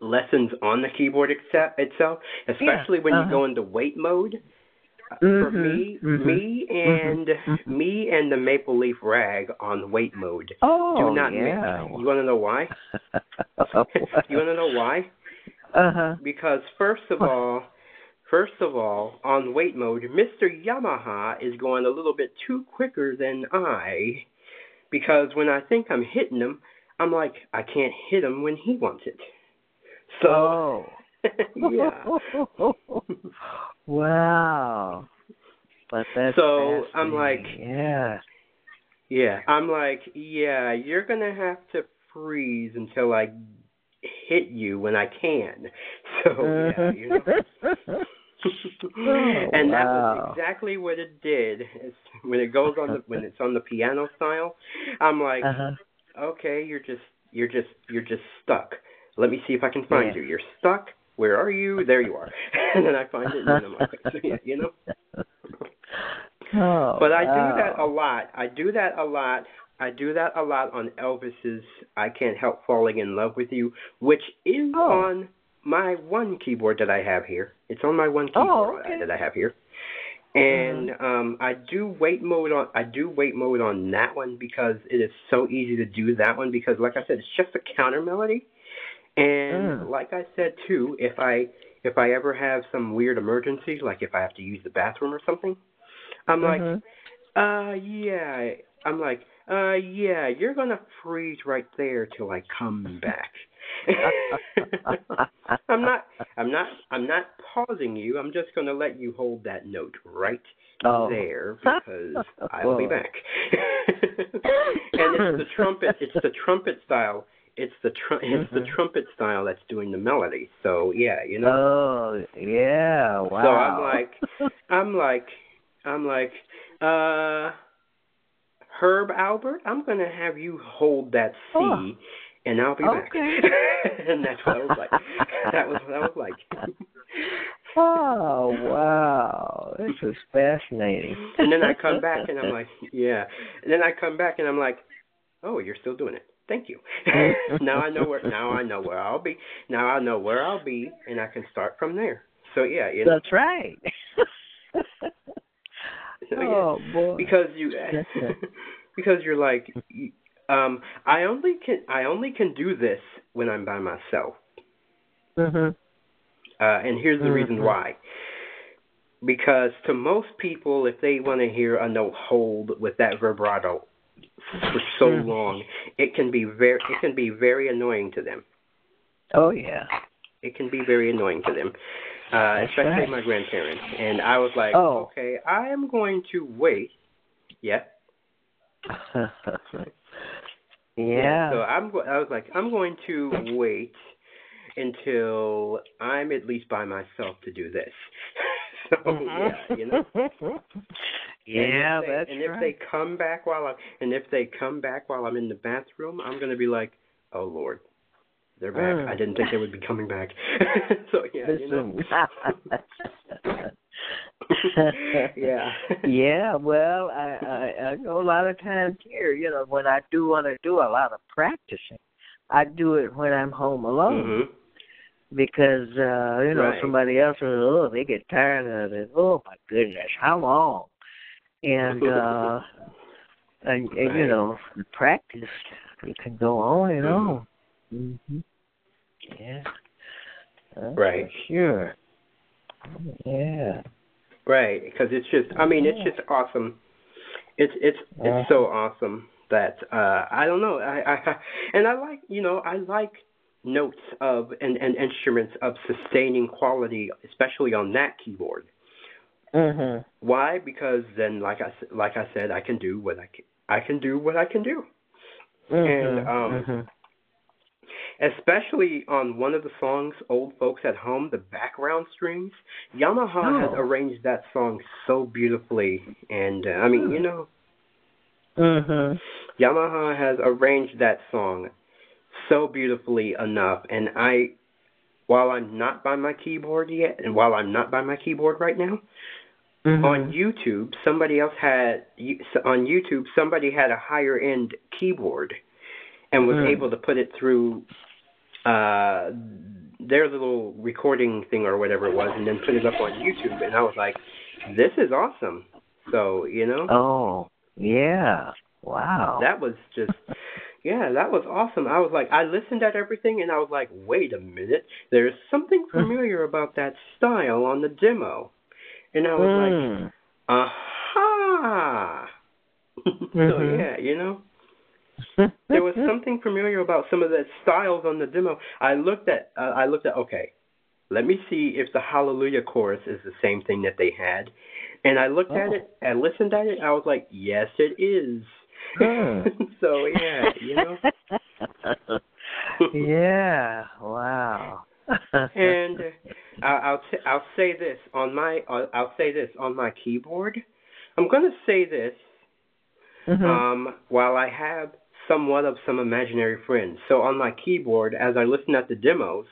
lessons on the keyboard itse- itself, especially when you uh-huh. go into wait mode. uh, For Mhm, me, mhm, me and mhm. me and the maple leaf rag on wait mode oh do not yeah. mix. You want to know why? you want to know why? Uh huh. Because first of all, first of all, on wait mode, Mr. Yamaha is going a little bit too quicker than I. Because when I think I'm hitting him, I'm like, I can't hit him when he wants it. So Oh. yeah. wow. But that's So, I'm like- yeah. Yeah, I'm like, yeah, you're gonna have to freeze until I hit you when I can. So yeah, you know. Oh, and that wow. was exactly what it did. It's, when it goes on the when it's on the piano style, I'm like, uh-huh. okay, you're just you're just you're just stuck. Let me see if I can find Yeah. you. You're stuck. Where are you? There you are. and then I find it, and then I'm like, you know. Oh, But I do that a lot. I do that a lot. I do that a lot on Elvis's "I Can't Help Falling in Love with You," which is Oh. on my one keyboard that I have here. It's on my one keyboard okay. that I have here. And um I do wait mode on I do wait mode on that one because it is so easy to do that one because like I said it's just a counter melody. And Mm. like I said too, if I if I ever have some weird emergency, like if I have to use the bathroom or something, I'm like, Mhm. uh, yeah. I'm like, uh, yeah. You're gonna freeze right there till I come back. I'm not. I'm not. I'm not pausing you. I'm just gonna let you hold that note right Oh. there because I'll be back. and it's the trumpet. It's the trumpet style. It's the tr- It's the Mhm. trumpet style that's doing the melody. So yeah, you know. Oh, yeah. Wow. So I'm like, I'm like, I'm like, uh, Herb Alpert, I'm gonna have you hold that C, Oh. And I'll be back. And that's what I was like. That was what I was like. oh, wow. This is fascinating. and then I come back and I'm like, yeah. And then I come back and I'm like, oh, you're still doing it. Thank you. now I know where now I know where I'll be. Now I know where I'll be and I can start from there. So yeah, you know. That's right. So, yeah, oh boy. because you because you're like um I only can I only can do this when I'm by myself. Mhm. Uh and here's the reason Mhm. why. Because to most people if they want to hear a note hold with that vibrato for so Mhm. long, it can be very it can be very annoying to them. Oh yeah. It can be very annoying to them. Uh especially right. my grandparents. And I was like, Oh. okay, I am going to wait. Yeah. yeah. So I'm go- I was like, I'm going to wait until I'm at least by myself to do this. so yeah, you know. yeah, and if they, that's and if they come back while I'm and if they come back while I'm in the bathroom, I'm gonna be like, oh Lord, they're back. Mm. I didn't think they would be coming back. so yeah, you know. yeah. yeah, well, I, I I know a lot of times here, you know, when I do want to do a lot of practicing, I do it when I'm home alone Mhm. because uh, you know Right. somebody else will oh they get tired of it. Oh my goodness, how long? And uh and, and you know, practice it can go on and Mhm. on. Mhm. Yeah. That's Right. Sure. Yeah. Right, because it's just I mean it's just awesome. It's it's it's so awesome that uh I don't know I I and I like you know I like notes of and and instruments of sustaining quality especially on that keyboard. Mhm. Why? Because then like I like I said I can do what I can I can do what I can do. And, Mhm. um, Mhm. Especially on one of the songs, Old Folks at Home, the background strings, Yamaha has Oh. arranged that song so beautifully. And, uh, I mean, you know, Mhm. Yamaha has arranged that song so beautifully enough. And I, while I'm not by my keyboard yet, and while I'm not by my keyboard right now, Mhm. on YouTube, somebody else had, on YouTube, somebody had a higher end keyboard and was Mm. able to put it through uh their little recording thing or whatever it was and then put it up on YouTube and I was like, This is awesome. So, you know, Oh, yeah. Wow. that was just yeah, that was awesome. I was like I listened at everything and I was like, wait a minute, there's something familiar about that style on the demo. And I was like, Mm. Aha So Mhm. yeah, you know. There was something familiar about some of the styles on the demo. I looked at uh, I looked at okay, let me see if the Hallelujah chorus is the same thing that they had. And I looked at Oh. it and listened at it. I was like, yes, it is. Hmm. so yeah, you know. yeah. Wow. And uh, I- I'll t- I'll say this on my I'll, I'll say this on my keyboard. I'm gonna say this Mhm. um, while I have somewhat of some imaginary friends. So on my keyboard, as I listen at the demos,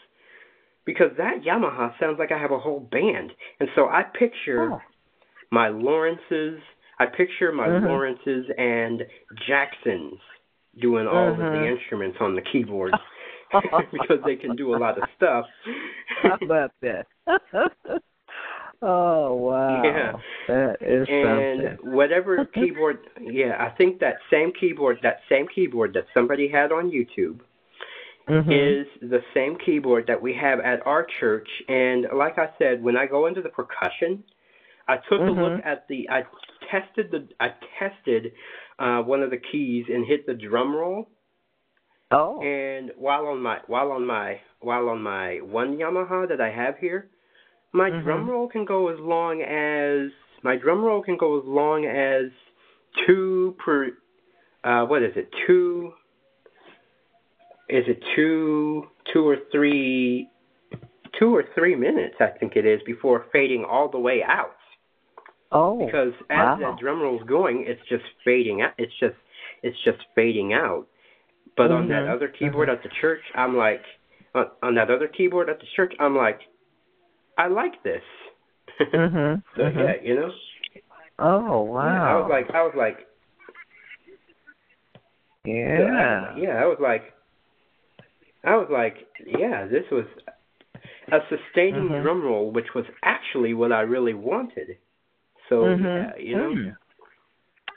because that Yamaha sounds like I have a whole band, and so I picture Oh. my Lawrences, I picture my Mhm. Lawrences and Jacksons doing all of the Mhm. instruments on the keyboard because they can do a lot of stuff. How about that? oh wow. Yeah. That is and something. whatever keyboard yeah i think that same keyboard that same keyboard that somebody had on youtube Mhm. is the same keyboard that we have at our church and like i said when i go into the percussion i took a look Mhm. at the i tested the i tested uh one of the keys and hit the drum roll oh. and while on my while on my while on my one Yamaha that I have here, my Mhm. drum roll can go as long as my drum roll can go as long as two per uh what is it? Two is it two two or three two or three minutes I think it is before fading all the way out. oh. Because as wow. that drum roll's going, it's just fading out. It's just it's just fading out. But on that Mhm, other keyboard mhm. at the church, I'm like, on, on that other keyboard at the church, I'm like, I like this. Mhm. so mhm. yeah, you know. Oh wow. Yeah, I was like, I was like, Yeah. So, yeah, I was like, I was like, yeah, this was a sustaining Mhm. drum roll, which was actually what I really wanted. So Mhm. yeah, you know. Mm.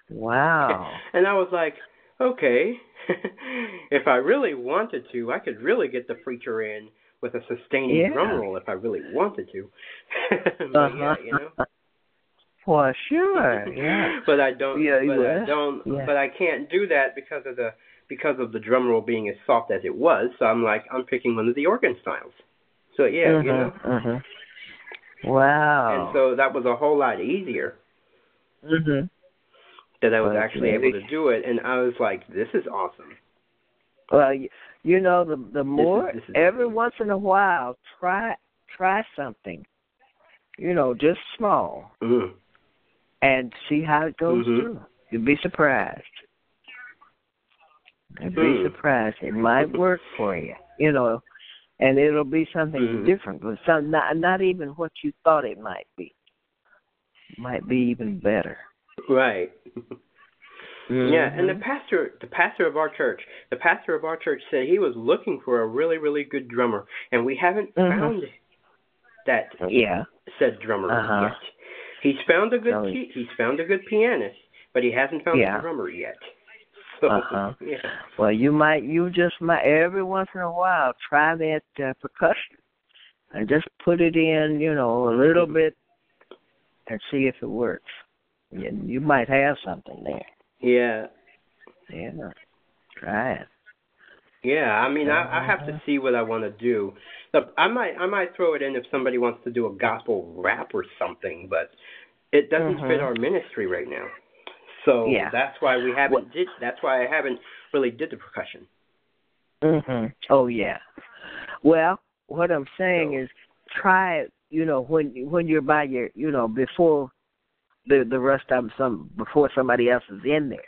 Wow. And I was like, okay, if I really wanted to, I could really get the preacher in with a sustaining Yeah. drum roll if I really wanted to. but Uh-huh. yeah, you know. For sure. Yeah. but I don't. Yeah, but I don't. Yeah. But I can't do that because of the because of the drum roll being as soft as it was. So I'm like, I'm picking one of the organ styles. So yeah, you know. Mhm, mhm. Wow. And so that was a whole lot easier mhm. that I was Well, actually maybe- able to do it, and I was like, this is awesome. Well, you, know, the the more this is every amazing. once in a while, try try something. You know, just small, Mm. and see how it goes Mhm. through. You'll be surprised. You'll be Mm. surprised. It might work for you. You know, and it'll be something Mhm. different, but some not not even what you thought it might be. Might be even better. Right. Yeah, and the Mhm. pastor, the pastor of our church, the pastor of our church said he was looking for a really, really good drummer, and we haven't Mhm. found that yeah. said drummer Uh-huh. yet. He's found a good, Oh, he's found a good pianist, but he hasn't found Yeah. a drummer yet. So, Uh-huh. yeah. Well, you might, you just might every once in a while try that uh, percussion and just put it in, you know, a little bit and see if it works. You, you might have something there. Yeah. Yeah, try it. Yeah, I mean, I, I have to Uh-huh. see what I want to do. Look, I might, I might throw it in if somebody wants to do a gospel rap or something, but it doesn't fit Mhm. our ministry right now. So Yeah. that's why we haven't What- did. That's why I haven't really did the percussion. Mhm. Oh yeah. Well, what I'm saying So- is try it, you know, when when you're by your, you know, before the the rest of them some before somebody else is in there.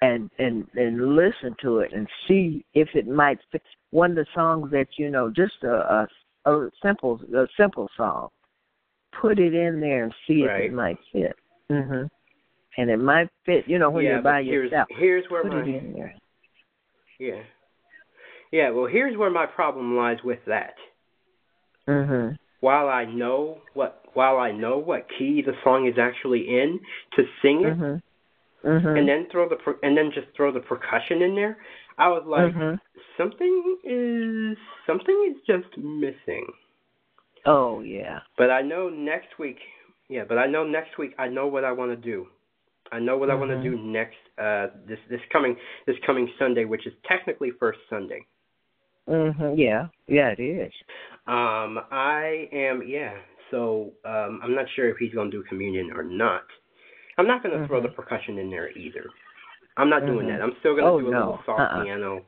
And and and listen to it and see if it might fit one of the songs that you know, just a a, a simple a simple song. Put it in there and see if it might fit. Mhm. And it might fit, you know, when yeah, you're by here's yourself. here's where Put my it in there. yeah yeah well here's where my problem lies with that. Mhm. While I know what while I know what key the song is actually in to sing it, Mhm. Mhm. and then throw the per- and then just throw the percussion in there, I was like, Mhm. something is something is just missing. Oh yeah. But I know next week, yeah. But I know next week I know what I want to do. I know what I want to do next uh this this coming this coming Sunday, which is technically first Sunday. Mhm. Yeah. Yeah, it is. Um, I am yeah. So um, I'm not sure if he's going to do communion or not. I'm not going to throw Mhm. the percussion in there either. I'm not doing Mhm. that. I'm still going to Oh, do a no. little soft Uh-uh. piano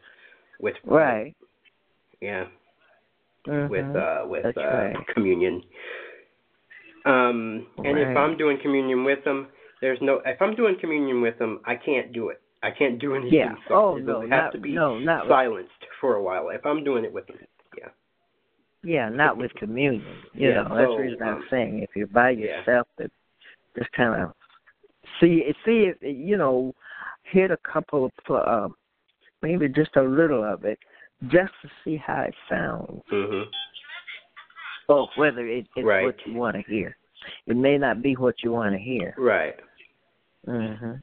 with Right. yeah Mhm. with uh with That's uh right. communion. Um and if I'm doing communion with them, there's no if I'm doing communion with them, I can't do it. I can't do anything Yeah. soft. Oh it no, has not to be no, not with, silenced for a while if I'm doing it with them. Yeah. yeah, not with communion. You Yeah, know, that's the reason I'm um, saying if you're by yeah. yourself, that just kind of see see if you know hit a couple of uh, maybe just a little of it just to see how it sounds Mhm. or whether it, it's Right. what you want to hear. It may not be what you want to hear. Right. Mhm.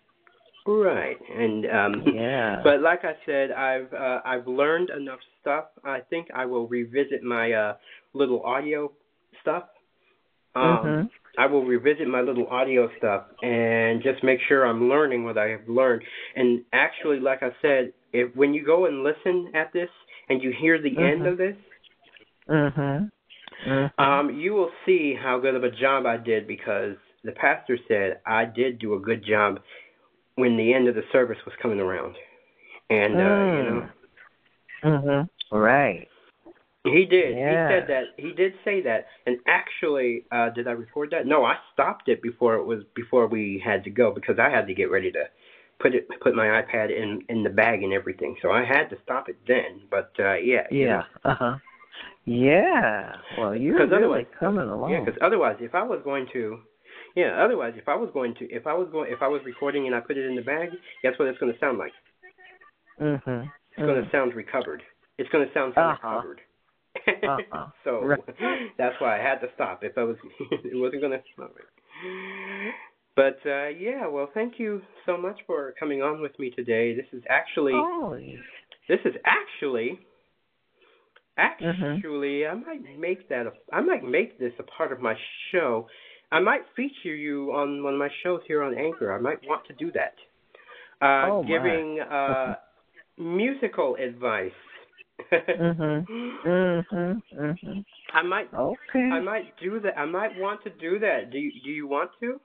Right. And um Yeah. but like I said, I've uh, I've learned enough stuff. I think I will revisit my uh little audio stuff. Um mhm. I will revisit my little audio stuff and just make sure I'm learning what I have learned. And actually, like I said, if when you go and listen at this and you hear the end Mhm. of this, Mhm. Mhm. um, you will see how good of a job I did because the pastor said I did do a good job when the end of the service was coming around. And uh, you know, Mhm. Right. He did. Yeah. He said that. He did say that. And actually, uh, did I record that? No, I stopped it before it was before we had to go because I had to get ready to put it put my iPad in in the bag and everything. So I had to stop it then. But uh, yeah. Yeah. Uh huh. Yeah. Well, you're really coming along. Yeah, because otherwise, if I was going to, yeah, otherwise, if I was going to, if I was going, if I was recording and I put it in the bag, guess what it's going to sound like? Mhm. It's going to sound recovered. It's going to sound Uh-huh. recovered. Uh-huh. so Right. that's why I had to stop. If I was, it wasn't going to stop it. But uh, yeah, well, thank you so much for coming on with me today. This is actually, Oh. this is actually, Mm-hmm. actually, I might make that. A, I might make this a part of my show. I might feature you on one of my shows here on Anchor. I might want to do that. Uh, Oh, giving uh, musical advice. Mhm. Mhm. Mhm. I might Okay. I might do that. I might want to do that. Do you, do you want to?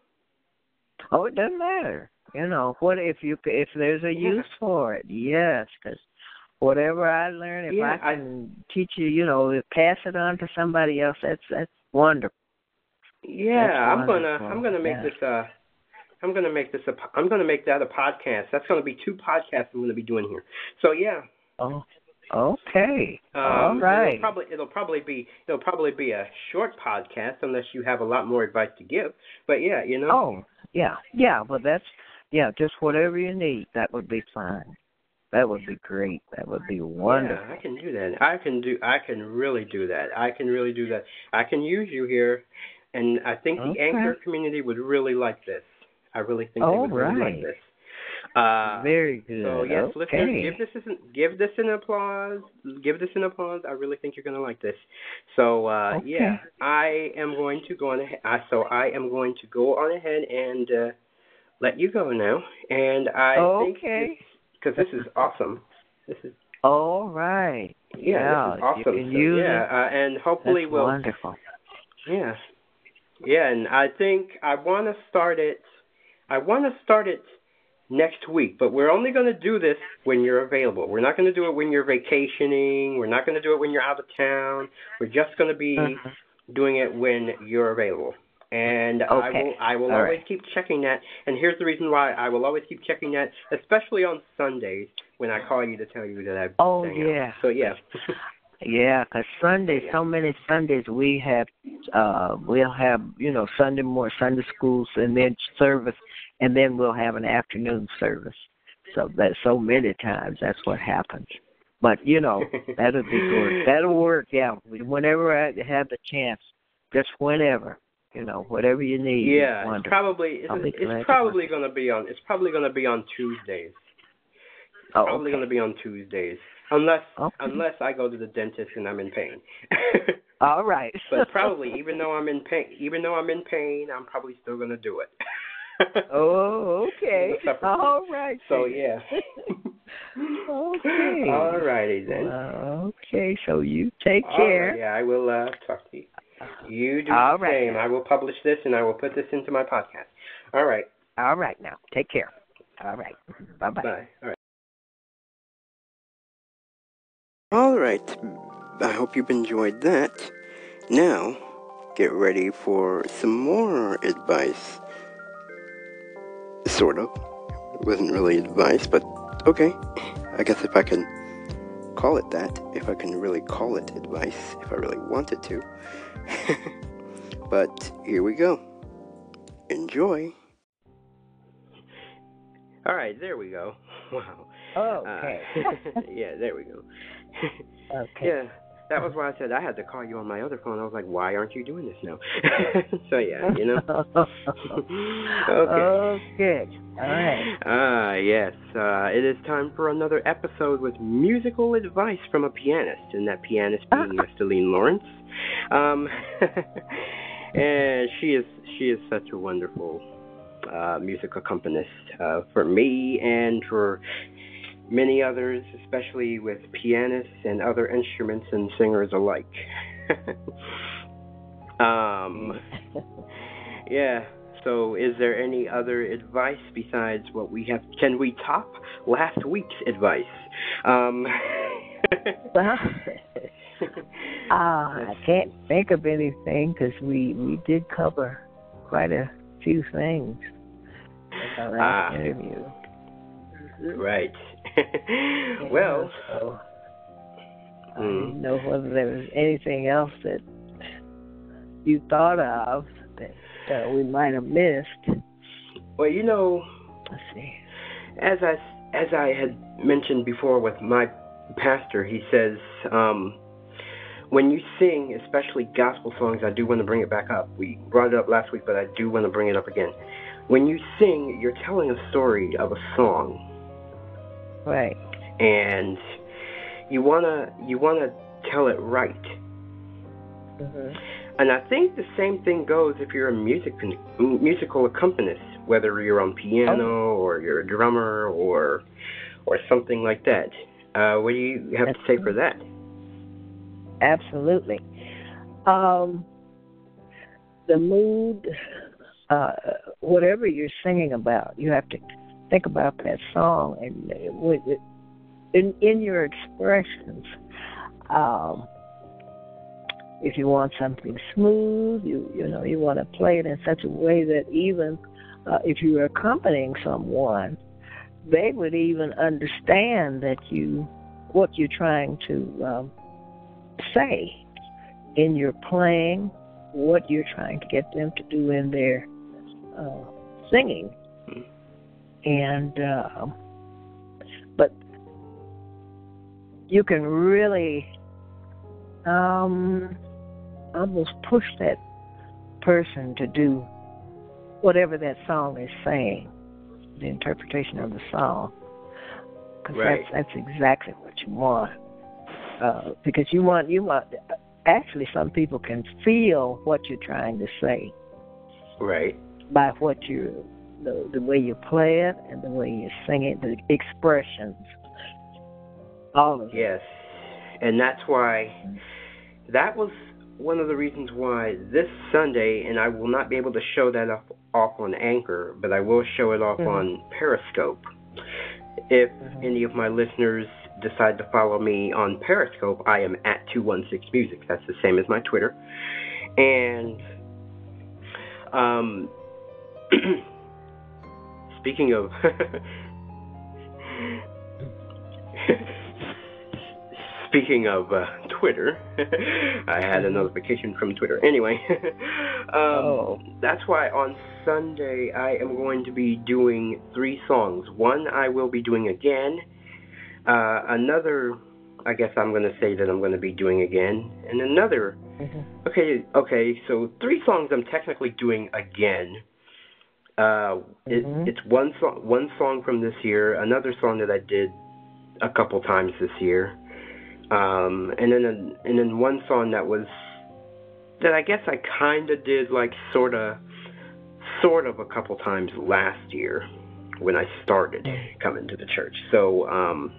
Oh, it doesn't matter. You know, what if you if there's a Yeah. use for it? Yes, because whatever I learn, if Yeah, I I- can teach you, you know, pass it on to somebody else, that's that's wonderful. Yeah, I'm gonna. I'm gonna make Yeah. this uh I'm gonna make this a I'm gonna make that a podcast. That's gonna be two podcasts I'm gonna be doing here. So yeah. Oh, okay. Um, All right. It'll probably it'll probably be it'll probably be a short podcast unless you have a lot more advice to give. But yeah, you know. Oh, yeah, yeah, but that's yeah, just whatever you need. That would be fine. That would be great. That would be wonderful. Yeah, I can do that. I can do. I can really do that. I can really do that. I can use you here, and I think the Okay. anchor community would really like this. I really think they All would really like this. Uh, Very good. so yes, okay. listeners, give this an, give this an applause. Give this an applause. I really think you're going to like this. So uh, Okay. yeah, I am going to go on ahead. Uh, so I am going to go on ahead and uh, let you go now. And I Okay. because this is awesome. This is All right. yeah, Yeah, this is awesome. you So, yeah, uh, and hopefully we'll wonderful. yeah, yeah, and I think I want to start it. I want to start it next week, but we're only going to do this when you're available. We're not going to do it when you're vacationing. We're not going to do it when you're out of town. We're just going to be Mhm. doing it when you're available. And I will I will All always right. keep checking that. And here's the reason why I will always keep checking that, especially on Sundays when I call you to tell you that I've Oh, sang out. yeah. So yeah. Yeah, 'cause Sundays, so many Sundays we have, uh, we'll have, you know, Sunday more Sunday schools and then service, and then we'll have an afternoon service. So that so many times that's what happens. But you know, that'll be good. That'll work. Yeah, whenever I have the chance, just whenever, you know, whatever you need. Yeah, it's probably it's, it's probably going to be on it's probably going to be on Tuesdays. Oh, probably okay. going to be on Tuesdays, unless Okay. unless I go to the dentist and I'm in pain. All right. but probably even though I'm in pain, even though I'm in pain, I'm probably still going to do it. Oh, okay. It's a separate- All right. So yeah. Okay. All righty then. Okay, so you take All care. right, yeah, I will uh, talk to you. You do All the right. same. I will publish this and I will put this into my podcast. All right. All right now. Take care. All right. Bye bye. Bye. All right. All right. I hope you've enjoyed that. Now, get ready for some more advice. Sort of. It wasn't really advice, but okay. I guess if I can call it that, if I can really call it advice, if I really wanted to. but here we go. Enjoy. All right, there we go. Wow. Okay. Uh, yeah, there we go. okay. Yeah, that was why I said I had to call you on my other phone. I was like, why aren't you doing this now? so yeah, you know. okay. Okay. All right. Ah, yes. Uh, it is time for another episode with musical advice from a pianist, and that pianist being Miss Esteleen Lawrence. Um, and she is she is such a wonderful uh, music accompanist uh, for me and for many others, especially with pianists and other instruments and singers alike. um, yeah. So, is there any other advice besides what we have? Can we top last week's advice? Um, Well, ah, I can't think of anything because we we did cover quite a few things in our last Ah. interview. right. well, so I Hmm. didn't know whether there was anything else that you thought of that uh, we might have missed. well, you know, Let's see. as I as I had mentioned before with my pastor, he says, um, when you sing, especially gospel songs, I do want to bring it back up. We brought it up last week, but I do want to bring it up again. When you sing, you're telling a story of a song. Right. And you wanna you wanna tell it right. Mm-hmm. And I think the same thing goes if you're a music musical accompanist, whether you're on piano oh. or you're a drummer or or something like that. Uh, what do you have to say for that? Absolutely. Um, the mood, uh, whatever you're singing about, you have to think about that song and with in in your expressions. Um, if you want something smooth, you you know you want to play it in such a way that even uh, if you're accompanying someone, they would even understand that you what you're trying to um, say in your playing, what you're trying to get them to do in their uh, singing, and uh, but you can really um, almost push that person to do whatever that song is saying, the interpretation of the song, because right. that's that's exactly what you want. Uh, because you want you want actually some people can feel what you're trying to say. Right. By what you the the way you play it and the way you sing it, the expressions. All of it. Yes. And that's why that was one of the reasons why this Sunday, and I will not be able to show that off, off on Anchor, but I will show it off mm-hmm. on Periscope. If mm-hmm. any of my listeners decide to follow me on Periscope, I am at 216 Music. That's the same as my Twitter. And um, speaking of speaking of uh, Twitter, I had a mm-hmm. notification from Twitter. Anyway, um, oh. that's why on Sunday I am going to be doing three songs. One I will be doing again. Uh, another, I guess I'm going to say that I'm going to be doing again, and another. Mm-hmm. Okay, okay. So three songs I'm technically doing again. Uh, mm-hmm. it's one song, one song from this year, another song that I did a couple times this year, um, and then a, and then one song that was that I guess I kind of did like sort of sort of a couple times last year when I started coming to the church. So um,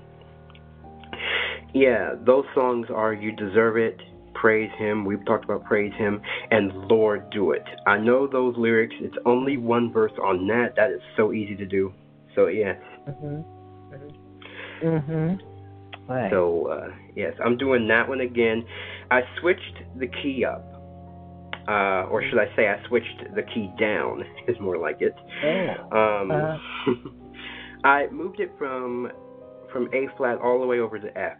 yeah, those songs are "You Deserve It," "Praise Him." We've talked about "Praise Him" and "Lord, Do It." I know those lyrics. It's only one verse on that. That is so easy to do. So yeah. Mhm. Mhm. Right. So uh, yes, I'm doing that one again. I switched the key up, uh, or should I say, I switched the key down. Is more like it. Oh. Um, uh. I moved it from from A flat all the way over to F.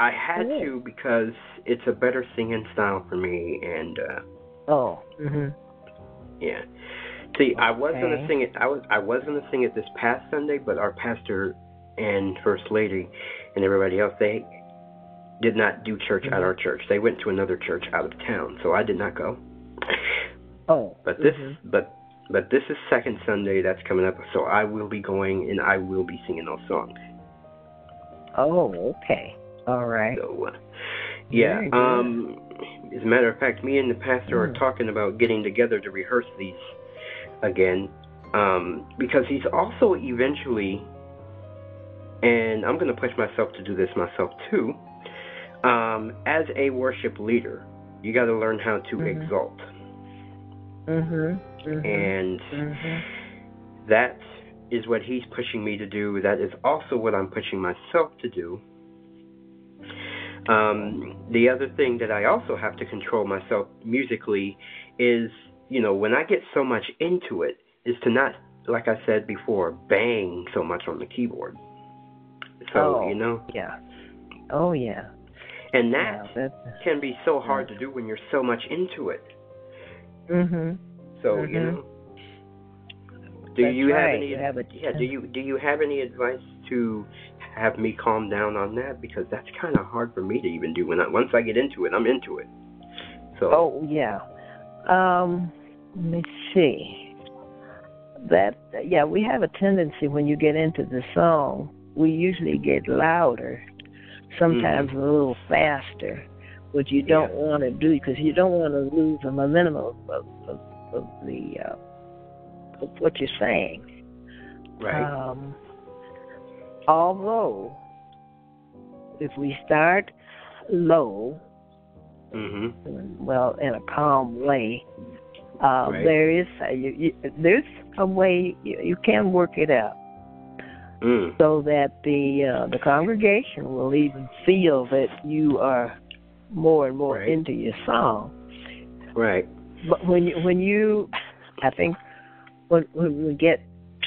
I had oh. to because it's a better singing style for me, and uh, oh, mhm, yeah. See, I was gonna sing it. I was I was gonna sing it this past Sunday, but our pastor and first lady and everybody else they did not do church at Mhm. our church. They went to another church out of town, so I did not go. oh. But this, mhm. but but this is second Sunday that's coming up, so I will be going and I will be singing those songs. Oh, okay. All right. So, uh, yeah. Um, as a matter of fact, me and the pastor are Mm. talking about getting together to rehearse these again, um, because he's also eventually, and I'm going to push myself to do this myself too. Um, as a worship leader, you got to learn how to Mhm. exalt, Mhm. Mhm. and Mhm. that is what he's pushing me to do. That is also what I'm pushing myself to do. Um, the other thing that I also have to control myself musically is, you know, when I get so much into it, is to not, like I said before, bang so much on the keyboard. So, Oh. you know, Yeah. Oh yeah. and that Yeah, can be so hard to do when you're so much into it. mhm. So, you Mhm. know, do That's you have right. any? You have a- yeah. Do you do you have any advice to have me calm down on that because that's kind of hard for me to even do. When I, once I get into it, I'm into it. So. Oh yeah. Um, let me see. That yeah, we have a tendency when you get into the song, we usually get louder, sometimes Mm-hmm. a little faster, which you don't Yeah. want to do because you don't want to lose the momentum of, of, of, of the uh, of what you're saying. right. Um, although, if we start low, mhm. well, in a calm way, uh, Right. there is a, you, you, there's a way you, you can work it out Mm. so that the uh, the congregation will even feel that you are more and more Right. into your song. Right. But when you, when you, I think when when we get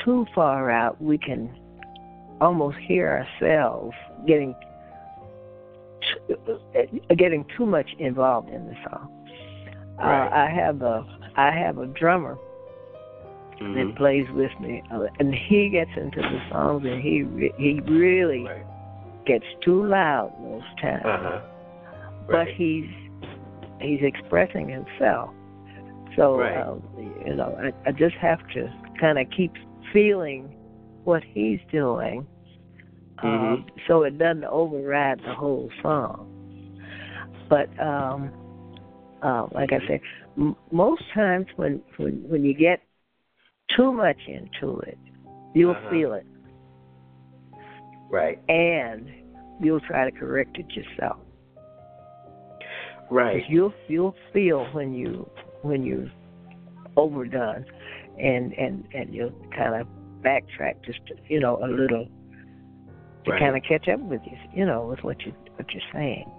too far out, we can almost hear ourselves getting t- uh, getting too much involved in the song. Right. Uh, I have a I have a drummer Mhm. that plays with me, uh, and he gets into the songs, and he he really Right. gets too loud most times. Uh huh. But Right. he's he's expressing himself. So Right. um, you know, I, I just have to kind of keep feeling what he's doing, um, so it doesn't override the whole song. But um, uh, like I said, m- most times when when when you get too much into it, you'll Uh-huh. feel it, Right. and you'll try to correct it yourself. Right. you'll you'll feel when you when you overdone, and and and you'll kind of backtrack just you know a little to Right. kind of catch up with you you know with what you what you're saying.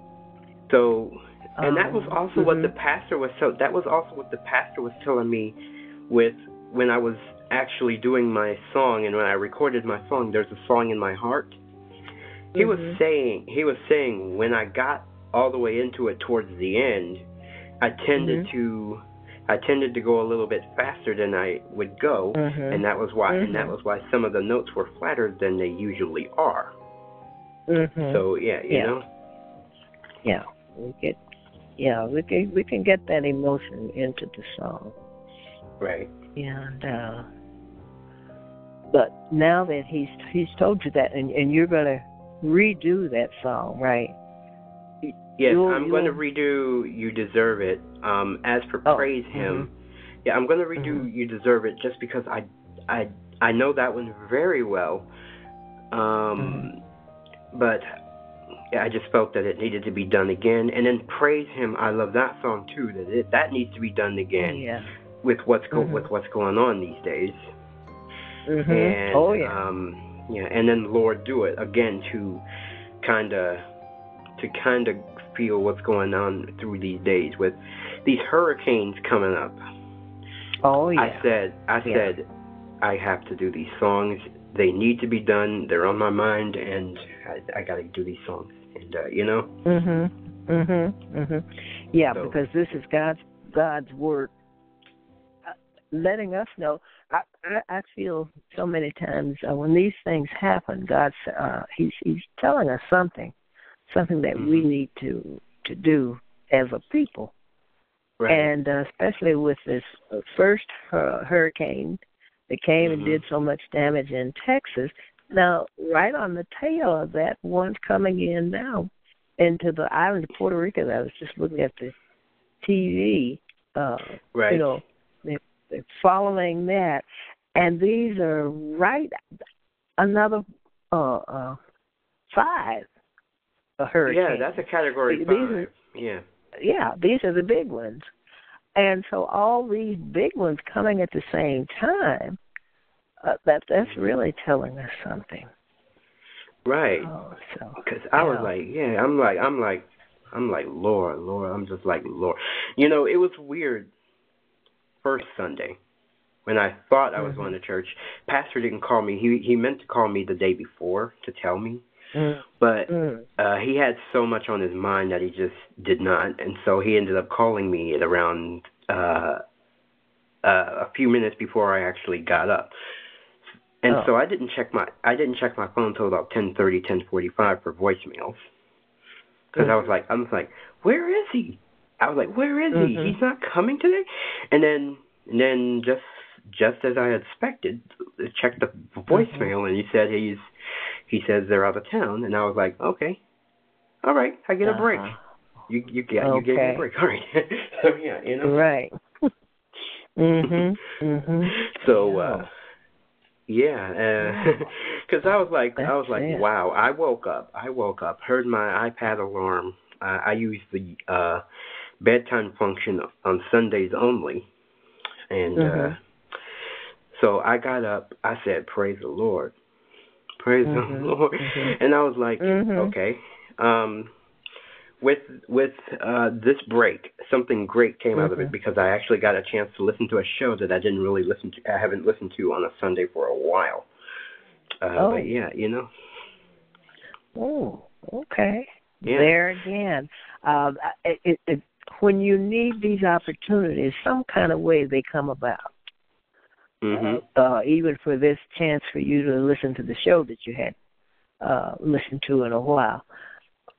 So, and that was Um, also what the mhm. pastor was. So that was also what the pastor was telling me, with when I was actually doing my song and when I recorded my song. There's a song in my heart. He was Mhm. saying he was saying when I got all the way into it towards the end, I tended Mhm. to I tended to go a little bit faster than I would go, Mhm. and that was why and that Mhm. was why some of the notes were flatter than they usually are. Mhm. So yeah, you Yeah. know. yeah, we get yeah we can we can get that emotion into the song. Right. And uh, but now that he's he's told you that, and and you're gonna redo that song, right? Yes, You'll- I'm going to redo "You Deserve It." Um, as for Oh, praise him, mhm. yeah, I'm going to redo Mhm. "You Deserve It" just because I, I, I know that one very well. Um, Mm-hmm. but yeah, I just felt that it needed to be done again. And then "Praise Him," I love that song too. That it that needs to be done again Yeah. with what's go- with what's going on these days. Mhm. And oh yeah. um, yeah, and then "Lord, Do It" again to kind of to kind of feel what's going on through these days with these hurricanes coming up. oh yeah. I said, I Yeah. said, I have to do these songs. They need to be done. They're on my mind, and I, I got to do these songs. And uh, you know, Mhm. Mhm. Mhm. Yeah, So- because this is God's God's word, uh, letting us know. I I, I feel so many times uh, when these things happen, God's uh, he's he's telling us something, something that we Mhm. need to to do as a people. right? and uh, especially with this uh, first uh, hurricane that came and Mhm. did so much damage in Texas. Now, right on the tail of that, one's coming in now into the island of Puerto Rico. I was just looking at the TV. Uh, right. You know, they're, they're following that, and these are right another uh, uh, five. A hurricane yeah, that's a category These five. are- yeah. yeah, these are the big ones. And so all these big ones coming at the same time, uh, that that's really telling us something. Right. Oh, so Because I was yeah. like, yeah, I'm like, I'm like, I'm like, Lord, Lord, I'm just like, Lord. You know, it was weird. First Sunday, when I thought I was Mhm. going to church, Pastor didn't call me. He he meant to call me the day before to tell me, Mm, but mm, uh, he had so much on his mind that he just did not, and so he ended up calling me at around uh, uh, a few minutes before I actually got up. And Oh. so I didn't check my I didn't check my phone until about ten thirty, ten forty five for voicemails. Because I was like I was like, where is he? I was like, where is he? Mhm. He's not coming today. And then and then just just as I expected, checked the voicemail and he said he's he says they're out of town and I was like, okay, all right, I get a break. Uh-huh. You you get you gave me Okay. a break. All right. so yeah, you know. Right. mhm. Mhm. So uh yeah, because I was like, I was like, it. wow. I woke up. I woke up, heard my iPad alarm. Uh, I use the uh bedtime function on Sundays only, and uh Mhm. so I got up. I said, "Praise the Lord, praise Mhm, the Lord," mhm. and I was like, Mhm. okay. Um, with with uh, this break, something great came out of it Mhm. because I actually got a chance to listen to a show that I didn't really listen to. I haven't listened to on a Sunday for a while. Uh, Oh. But yeah, you know. Oh, okay. Yeah. There again, uh, it, it, it, when you need these opportunities, some kind of way they come about. Hmm Uh, even for this chance for you to listen to the show that you had uh, listened to in a while,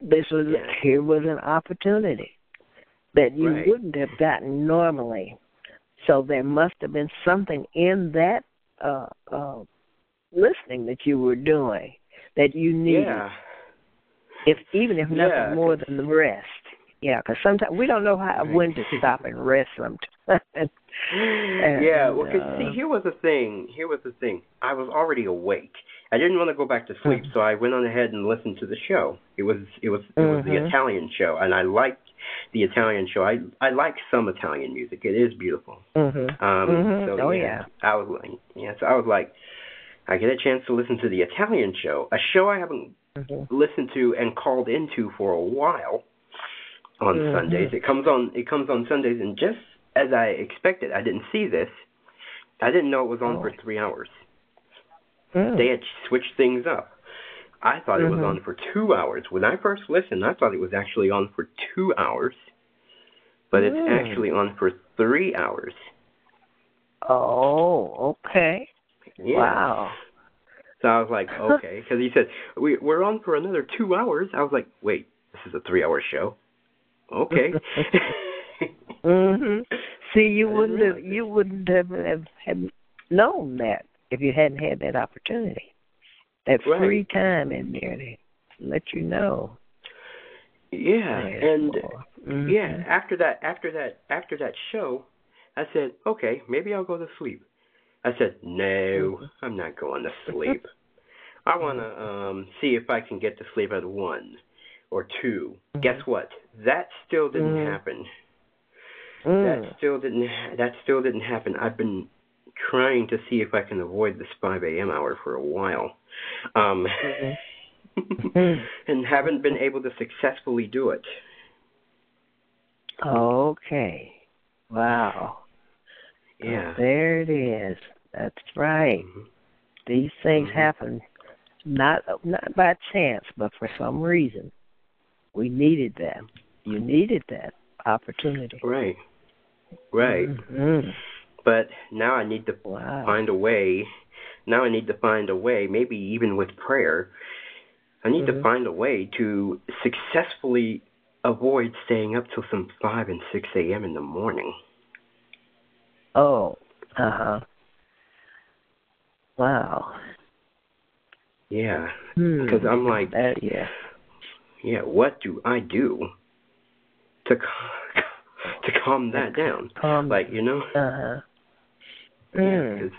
this was Yeah. here was an opportunity that you Right. wouldn't have gotten normally. So there must have been something in that uh, uh, listening that you were doing that you needed Yeah. if even if nothing Yeah, more than the rest. Yeah, because sometimes we don't know how when to stop and rest. Sometimes. Yeah, well, 'cause uh, see, here was the thing. Here was the thing. I was already awake. I didn't want to go back to sleep, Mhm. so I went on ahead and listened to the show. It was it was it was the Mhm. Italian show, and I liked the Italian show. I I like some Italian music. It is beautiful. Mhm. Um, Mhm. so Oh, yeah, yeah. I was like, yeah. So I was like, I get a chance to listen to the Italian show, a show I haven't Mhm. listened to and called into for a while on Mhm. Sundays. It comes on it comes on Sundays and just as I expected, I didn't see this. I didn't know it was on Oh. for 3 hours. Mm. They had switched things up. I thought it was Mhm. on for 2 hours. When I first listened, I thought it was actually on for 2 hours. But it's Mm. actually on for 3 hours. Oh, okay. Yeah. Wow. So I was like, okay, because he said we we're on for another two hours. I was like, wait, this is a three-hour show. Okay. Mhm. See, you wouldn't have you wouldn't have, have have known that if you hadn't had that opportunity, that Right. free time in there to let you know. yeah, and Mhm. yeah, after that, after that, after that show, I said, okay, maybe I'll go to sleep. I said, no, I'm not going to sleep. I want to um see if I can get to sleep at one or 2 Guess what? That still didn't Mhm. happen. Mm. That still didn't. Ha- that still didn't happen. I've been trying to see if I can avoid this 5 a.m. hour for a while, um, Mhm. and haven't been able to successfully do it. Okay. Wow. Yeah. There it is. That's right. Mhm. These things Mhm. happen not not by chance, but for some reason. We needed that. You needed that opportunity. Right. Right. Mhm. But now I need to Wow. find a way. Now I need to find a way, maybe even with prayer. I need to Mhm. find a way to successfully avoid staying up till some 5 and 6 a.m. in the morning. Oh. Uh huh. Wow. Yeah. Hmm. Because I'm like, That, yeah. yeah, what do I do to to calm that down? Um, Like, you know? Uh huh. Yeah, Mm. because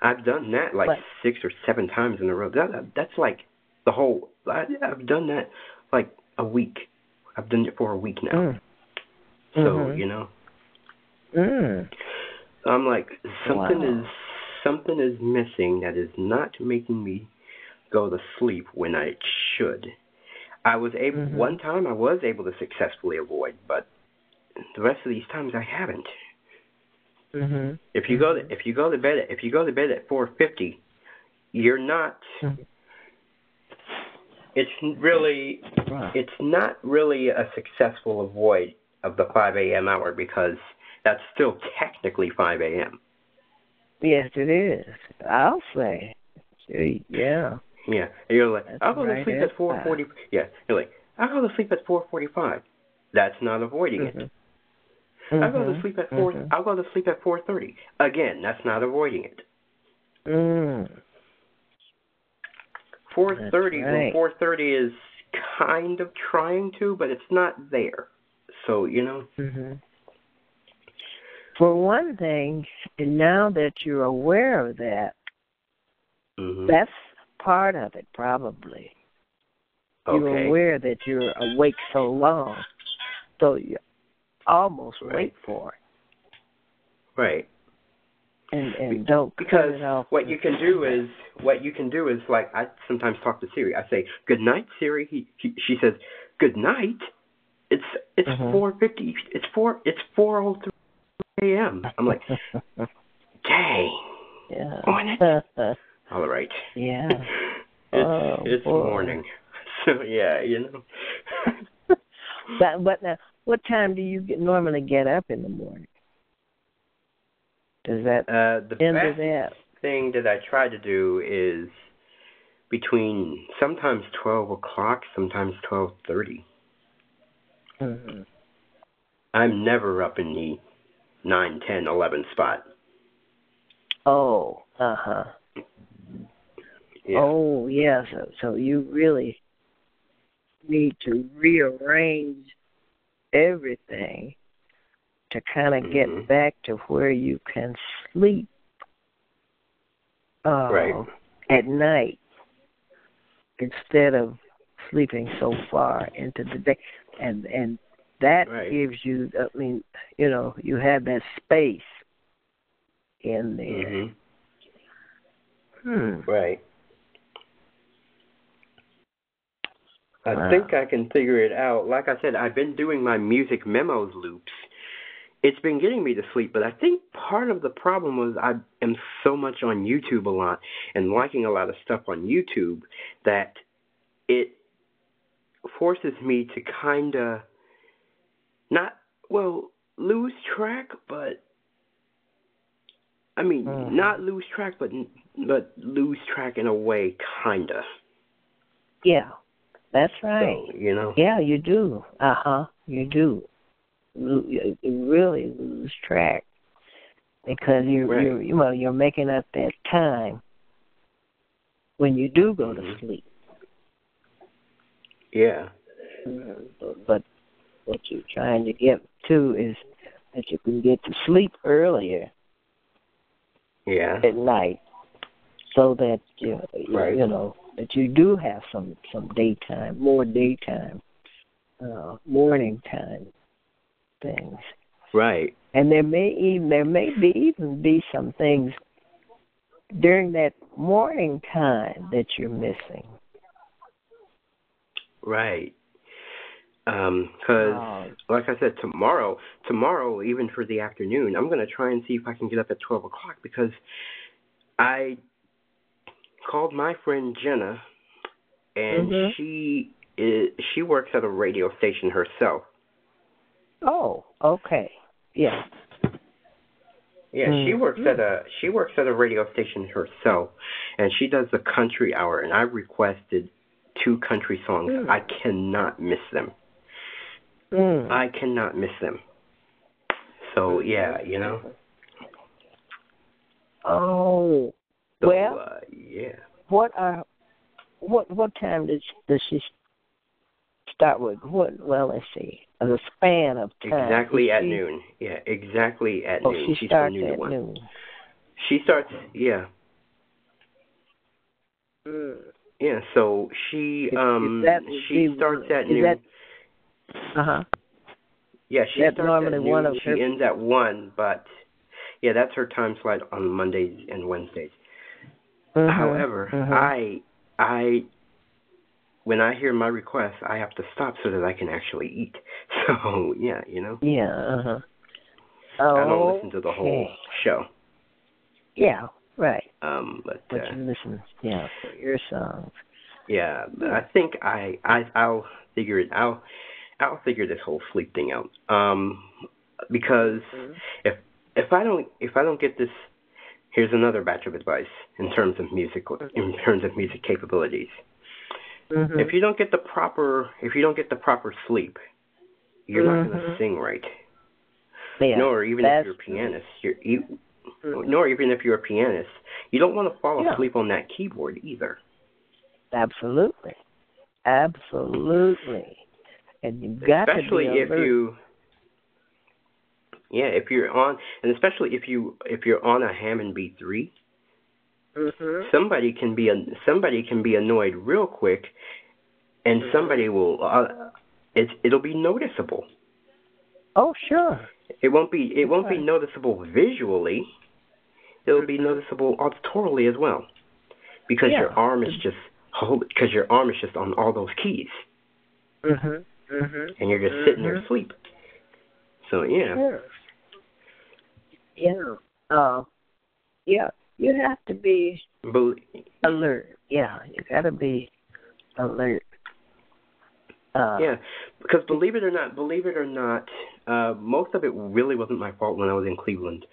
I've done that like But- six or seven times in a row. That, that- that's like the whole. I, I've done that like a week. I've done it for a week now. Mm. So Mhm. you know, Mm. I'm like something Wow. is something is missing that is not making me go to sleep when I should. I was able Mhm. one time I was able to successfully avoid, but the rest of these times I haven't. Mhm. If you go to if you go to bed at, if you go to bed at 4:50, you're not. Mhm. It's really Wow. it's not really a successful avoid of the 5 a.m. hour because that's still technically 5 a.m. Yes, it is. I'll say Yeah. Yeah. And you're like, That's I'll go to sleep at at four forty. Yeah. You're like, I'll go to sleep at four forty-five. That's not avoiding it. Mhm. I'll go to Mhm. sleep at 4 Mhm. I'll go to sleep at four thirty. Again, that's not avoiding it. Mm. Four thirty. Right. Four thirty is kind of trying to, but it's not there. So you know. hmm For one thing, and now that you're aware of that, hmm that's part of it, probably. You're aware that you're awake so long, so you almost Right. wait for it, Right. and and don't Because what you can do is what you can do is like I sometimes talk to Siri. I say, "Good night, Siri." He, he she says, "Good night." It's it's Mhm. four fifty. It's four. It's four o three a.m. I'm like, dang. yeah. On it. All right. yeah. it's Oh, it's boy. morning. So yeah, you know. But but now, what time do you get, normally get up in the morning? Does that Uh, the end best of that? thing that I try to do is between sometimes twelve o'clock, sometimes twelve thirty. hmm I'm never up in the nine, ten, eleven spot. Oh, uh huh. Yeah. Oh, yeah. So, so you really need to rearrange everything to kind of Mhm. get back to where you can sleep uh, Right. at night instead of sleeping so far into the day, and and that Right. gives you. I mean, you know, you have that space in there. Mhm. Hmm. Right. I Wow. think I can figure it out. Like I said, I've been doing my music memos loops. It's been getting me to sleep, but I think part of the problem was I am so much on YouTube a lot and liking a lot of stuff on YouTube that it forces me to kind of not well lose track, but I mean Mhm. not lose track, but but lose track in a way, kinda. Yeah, that's right. So you know. Yeah, you do. Uh huh. You do. You really lose track because you Right. you you know you're making up that time when you do go to Mhm. sleep. Yeah. But, but what you're trying to get to is that you can get to sleep earlier Yeah. at night, so that you Right. you know that you do have some some daytime, more daytime, uh, morning time things. Right. And there may even there may be even be some things during that morning time that you're missing. Right. Um, 'cause like I said, tomorrow, tomorrow, even for the afternoon, I'm gonna try and see if I can get up at twelve o'clock because I called my friend Jenna, and Mhm. she is she works at a radio station herself. oh, okay. Yeah. Yeah, she Mm. works at a she works at a radio station herself, and she does the country hour. And I requested two country songs. Mm. I cannot miss them. Mm. I cannot miss them. So yeah, you know. Oh, So, Well- uh, yeah. what are what what time does does she start with? What? Well, let's see. The span of time. Exactly at she- noon. Yeah, exactly at Oh, noon. she She's starts noon at one. noon. She starts. Yeah, Mm. yeah. So she Is- is um that she be starts at noon. Uh huh. yeah, she that's starts normally at noon. one of she her- ends at one, but yeah, that's her time slot on Mondays and Wednesdays. Mm-hmm. However, I I when I hear my request, I have to stop so that I can actually eat. So yeah, you know, Yeah. Uh huh. Oh. I don't listen to the whole show. Yeah. Right. Um, but But uh, you listen. Yeah. For your songs. yeah, but I think I I I'll figure it. I'll I'll figure this whole sleep thing out. Um, because if if I don't if I don't get this here's another batch of advice in terms of music in terms of music capabilities. Mm-hmm. If you don't get the proper if you don't get the proper sleep, you're not going to sing right. yeah, nor even if you're a pianist, you're you, Mhm. nor even if you're a pianist, you don't want to fall Yeah. asleep on that keyboard either. Absolutely. Absolutely. And you've got especially to be if you yeah if you're on and especially if you if you're on a hammond b3 Mhm. somebody can be a somebody can be annoyed real quick and Mhm. somebody will uh, it it'll be noticeable Oh, sure. it won't be it won't be noticeable visually it'll be noticeable auditorily as well because your arm is just hold because your arm is just on all those keys Mhm. Mhm. and you're just sitting there Mhm. asleep so yeah Sure. Yeah. Uh, yeah. You have to be Bel- alert. Yeah. You got to be alert. Uh, Yeah, because believe it or not, believe it or not, uh, most of it really wasn't my fault when I was in Cleveland.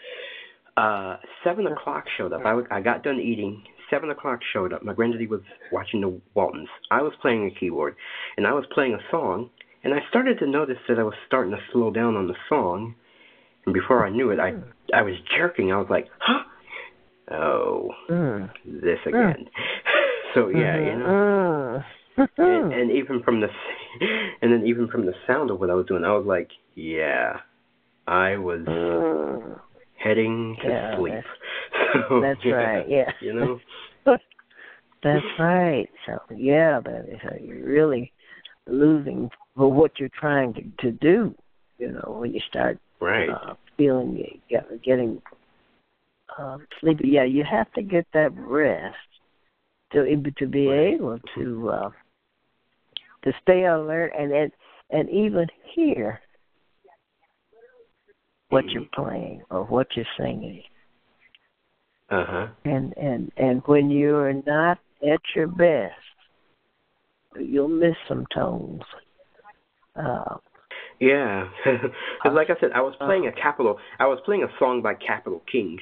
Uh, seven o'clock showed up. I, was- I got done eating. Seven o'clock showed up. My granddaddy was watching the Waltons. I was playing a keyboard, and I was playing a song, and I started to notice that I was starting to slow down on the song. And before I knew it, I I was jerking. I was like, huh? Oh, Mm. this again. so yeah, you know Mm. and, and even from the and then even from the sound of what I was doing, I was like, yeah, I was Mm. heading to Yeah, sleep. So, That's yeah, right. Yeah. You know, That's right. So yeah, is how you're really losing for what you're trying to to do. You know, when you start right? uh, feeling you getting um, sleepy. Yeah, you have to get that rest to to be able to uh, to stay alert and and and even hear what Mm-hmm. you're playing or what you're singing. Uh huh. And and and when you're not at your best, you'll miss some tones. Uh, Yeah, because like I said, I was playing a capital. I was playing a song by Capital Kings.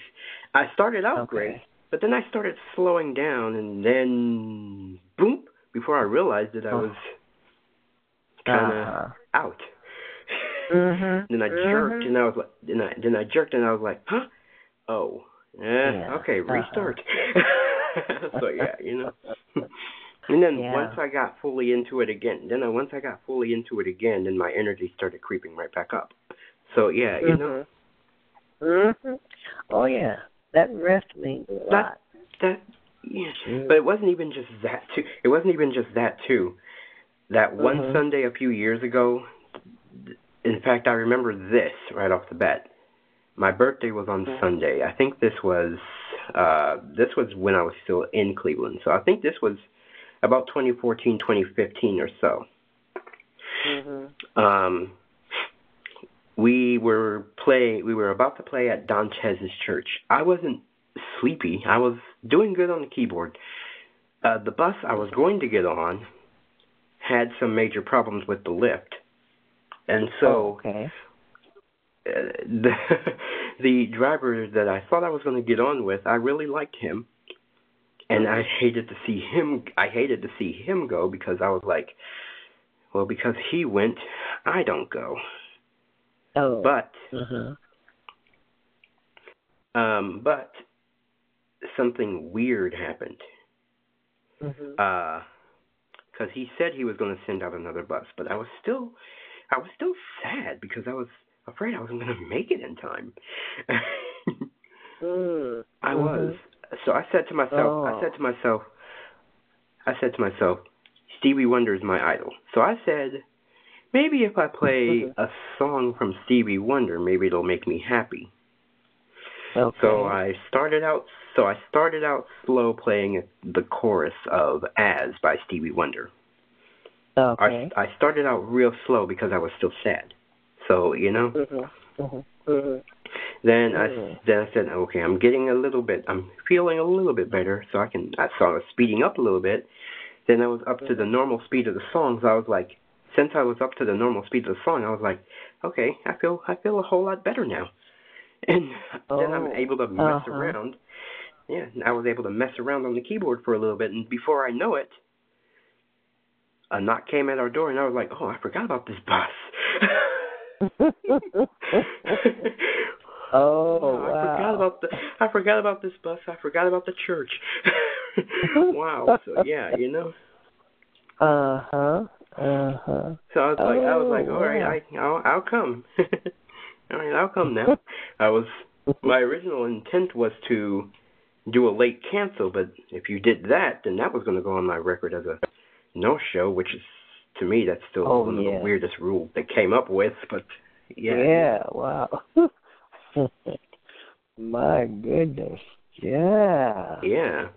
I started out Okay. great, but then I started slowing down, and then boom! Before I realized it, I was kind of uh, out. Mhm. Then I jerked, Mhm. and I was like, then I then I jerked, and I was like, huh? Oh, eh, Yeah. okay, Uh-huh. restart. so yeah, you know. And then Yeah. once I got fully into it again, then I, once I got fully into it again, then my energy started creeping right back up. So yeah, you know Mhm. Mhm. Oh yeah, that rest means a lot. That- that. Yeah, Mhm. but it wasn't even just that too. It wasn't even just that too. That one Mhm. Sunday a few years ago. In fact, I remember this right off the bat. My birthday was on Mhm. Sunday. I think this was uh this was when I was still in Cleveland. So I think this was about 2014, 2015 or so. Mhm. Um we were play we were about to play at Don Dantes' church. I wasn't sleepy. I was doing good on the keyboard. Uh the bus I was going to get on had some major problems with the lift. And so Oh, okay. uh, the the driver that I thought I was going to get on with, I really liked him, and I hated to see him. I hated to see him go because I was like, well, because he went, I don't go. Oh. But uh-huh. um, but something weird happened. Mhm. Uh, because he said he was going to send out another bus, but I was still, I was still sad because I was afraid I wasn't going to make it in time. Mm. I was. So I said to myself, I Oh. said to myself, I said to myself, Stevie Wonder is my idol. So I said, maybe if I play a song from Stevie Wonder, maybe it'll make me happy. Okay. So I started out. So I started out slow playing the chorus of "As" by Stevie Wonder. okay. I I started out real slow because I was still sad. So you know. Mhm. Mhm. Mhm. Then I then I said, okay, I'm getting a little bit, I'm feeling a little bit better, so I can. I saw I was speeding up a little bit. Then I was up to the normal speed of the song, so I was like, since I was up to the normal speed of the song, I was like, okay, I feel I feel a whole lot better now. And then I'm Oh, able to mess uh-huh. around, yeah, I was able to mess around on the keyboard for a little bit, and before I know it, a knock came at our door, and I was like, "Oh, I forgot about this bus." oh, wow. I forgot about the I forgot about this bus. I forgot about the church. wow. So yeah, you know. Uh huh. Uh huh. So I was like, I was like, Oh, all right, I I'll, I'll come. all right, I'll come now. I was my original intent was to do a late cancel, but if you did that, then that was going to go on my record as a no show, which is to me that's still Oh, one of the weirdest rules they came up with. But yeah, Yeah, wow. My goodness. Yeah. yeah.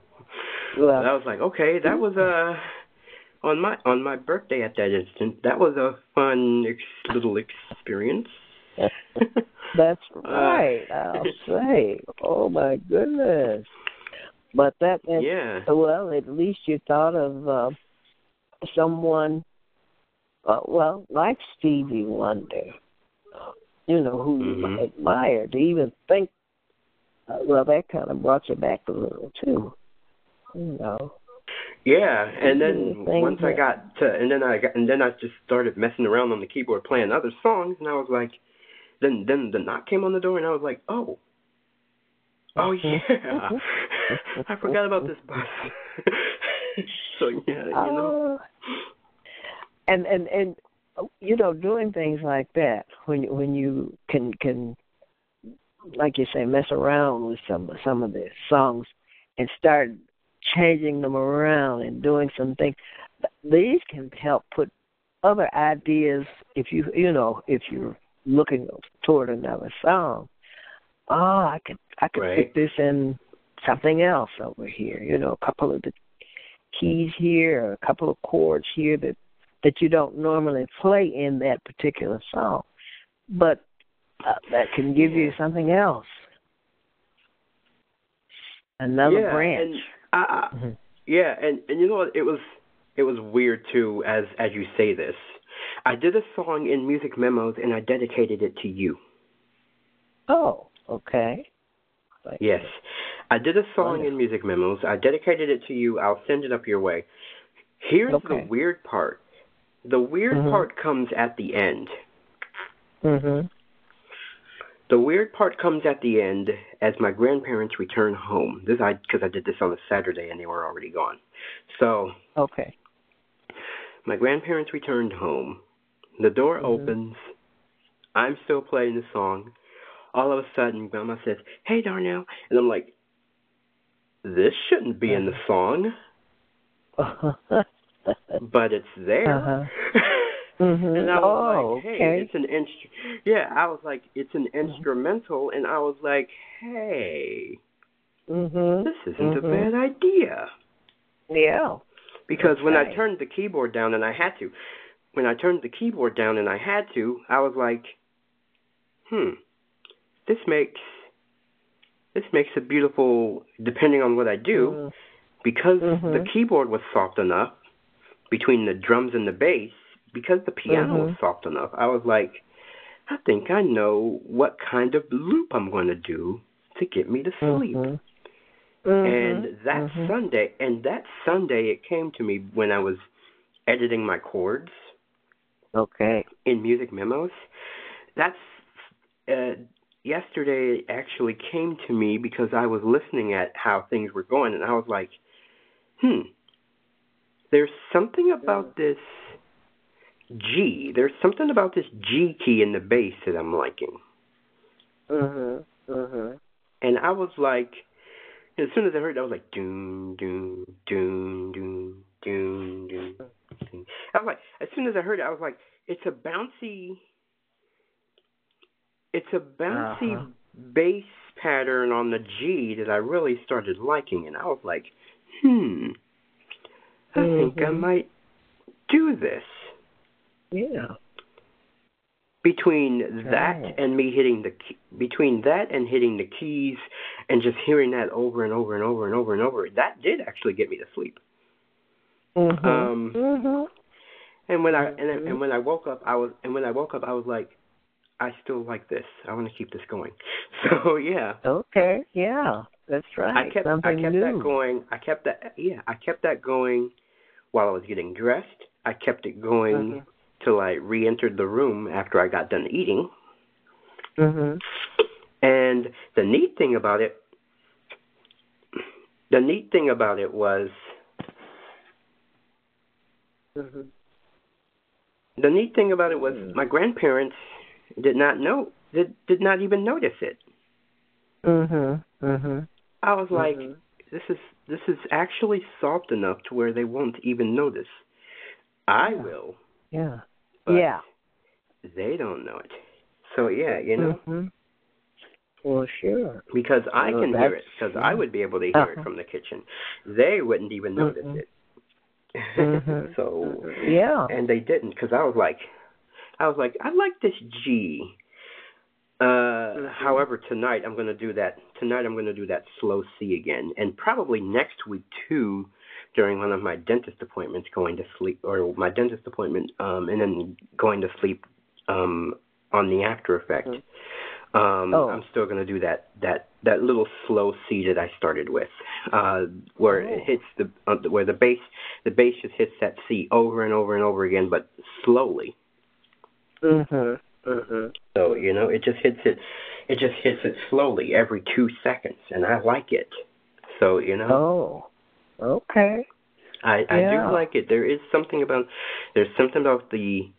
Well, I was like, okay, that was uh on my on my birthday at that instant. That was a fun ex- little experience. that's Uh, right. I'll say. Oh my goodness. But that that yeah. well, at least you thought of uh, someone uh, well, like Stevie Wonder. You know, who you Mhm. admired. To even think uh, well that kind of brought you back a little too. You know. Yeah, and then once I got to, and then I got, and then I just started messing around on the keyboard playing other songs, and I was like, then then the knock came on the door, and I was like, oh, oh yeah, I forgot about this bus. so yeah, you know, Uh, and and and you know doing things like that when when you can can like you say mess around with some some of the songs and start changing them around and doing some things these can help put other ideas if you you know if you're looking toward another song oh i could i could Right. fit this in something else over here you know a couple of the keys here a couple of chords here that that you don't normally play in that particular song but uh, that can give you something else another yeah, branch and I, I, Mhm. yeah, and and you know what? It was it was weird too, as as you say this. I did a song in Music Memos, and I dedicated it to you. oh okay Like- Yes. I did a song in Music Memos. I dedicated it to you. I'll send it up your way. Here's Okay. the weird part. The weird Mhm. part comes at the end. mhm The weird part comes at the end as my grandparents return home. This I because I did this on a Saturday and they were already gone. So okay my grandparents returned home. The door Mhm. opens. I'm still playing the song. All of a sudden, Grandma says, "Hey, Darnell," and I'm like, "This shouldn't be in the song." but it's there. Uh-huh. Mhm. and I was Oh, like, hey, okay. it's an instru- yeah, I was like, it's an instrumental, and I was like, hey, mhm this isn't a Mhm. bad idea. yeah Because That's when I turned the keyboard down, and I had to, when I turned the keyboard down and I had to, I was like, hmm, this makes this makes a beautiful. Depending on what I do, Mhm. because the keyboard was soft enough between the drums and the bass, because the piano was Mhm. soft enough, I was like, I think I know what kind of loop I'm going to do to get me to sleep. Mhm. And Mhm. that Mhm. Sunday, and that Sunday, it came to me when I was editing my chords okay in Music Memos. That's uh, yesterday. Actually came to me because I was listening at how things were going, and I was like, "Hmm, there's something about this G. There's something about this G key in the bass that I'm liking." Mhm. Mhm. And I was like, as soon as I heard it, I was like, doom, doom, doom, doom, doom, doom. I was like, as soon as I heard it, I was like, it's a bouncy, it's a bouncy Uh-huh. bass pattern on the G that I really started liking, and I was like, hmm, I think I might do this. Yeah. between that Right. and me hitting the key, between that and hitting the keys and just hearing that over and over and over and over and over that did actually get me to sleep Mhm. Um, Mhm. and when i and, and when i woke up i was and when i woke up i was like i still like this i want to keep this going so yeah Okay. Yeah. That's right. I kept Something I kept new. that going. I kept that yeah, I kept that going while I was getting dressed. I kept it going Mhm. till I re-entered the room after I got done eating. Mhm. And the neat thing about it the neat thing about it was Mhm. the neat thing about it was Mm. my grandparents did not know did did not even notice it. Mhm. Mhm. I was like, Mhm. This is this is actually soft enough to where they won't even notice. I will, Yeah. but yeah. they don't know it. So yeah, you know, Mhm. Well, sure. because I Well, can hear it, because yeah. I would be able to hear it Uh-huh. from the kitchen. They wouldn't even notice Mhm. it. Mhm. so Mhm. Yeah. and they didn't because I was like, I was like, I like this G. Uh, Mhm. However, tonight I'm going to do that. Tonight I'm going to do that slow C again, and probably next week too, during one of my dentist appointments, going to sleep or my dentist appointment, um, and then going to sleep um, on the after effect. Mhm. Um, Oh. I'm still going to do that that that little slow C that I started with, uh, where Oh. it hits the uh, where the bass the bass just hits that C over and over and over again, but slowly. Mhm. Mhm. So you know, it just hits it, it just hits it slowly every two seconds, and I like it. So you know, Oh. Okay. I I yeah. do like it. There is something about there's something about the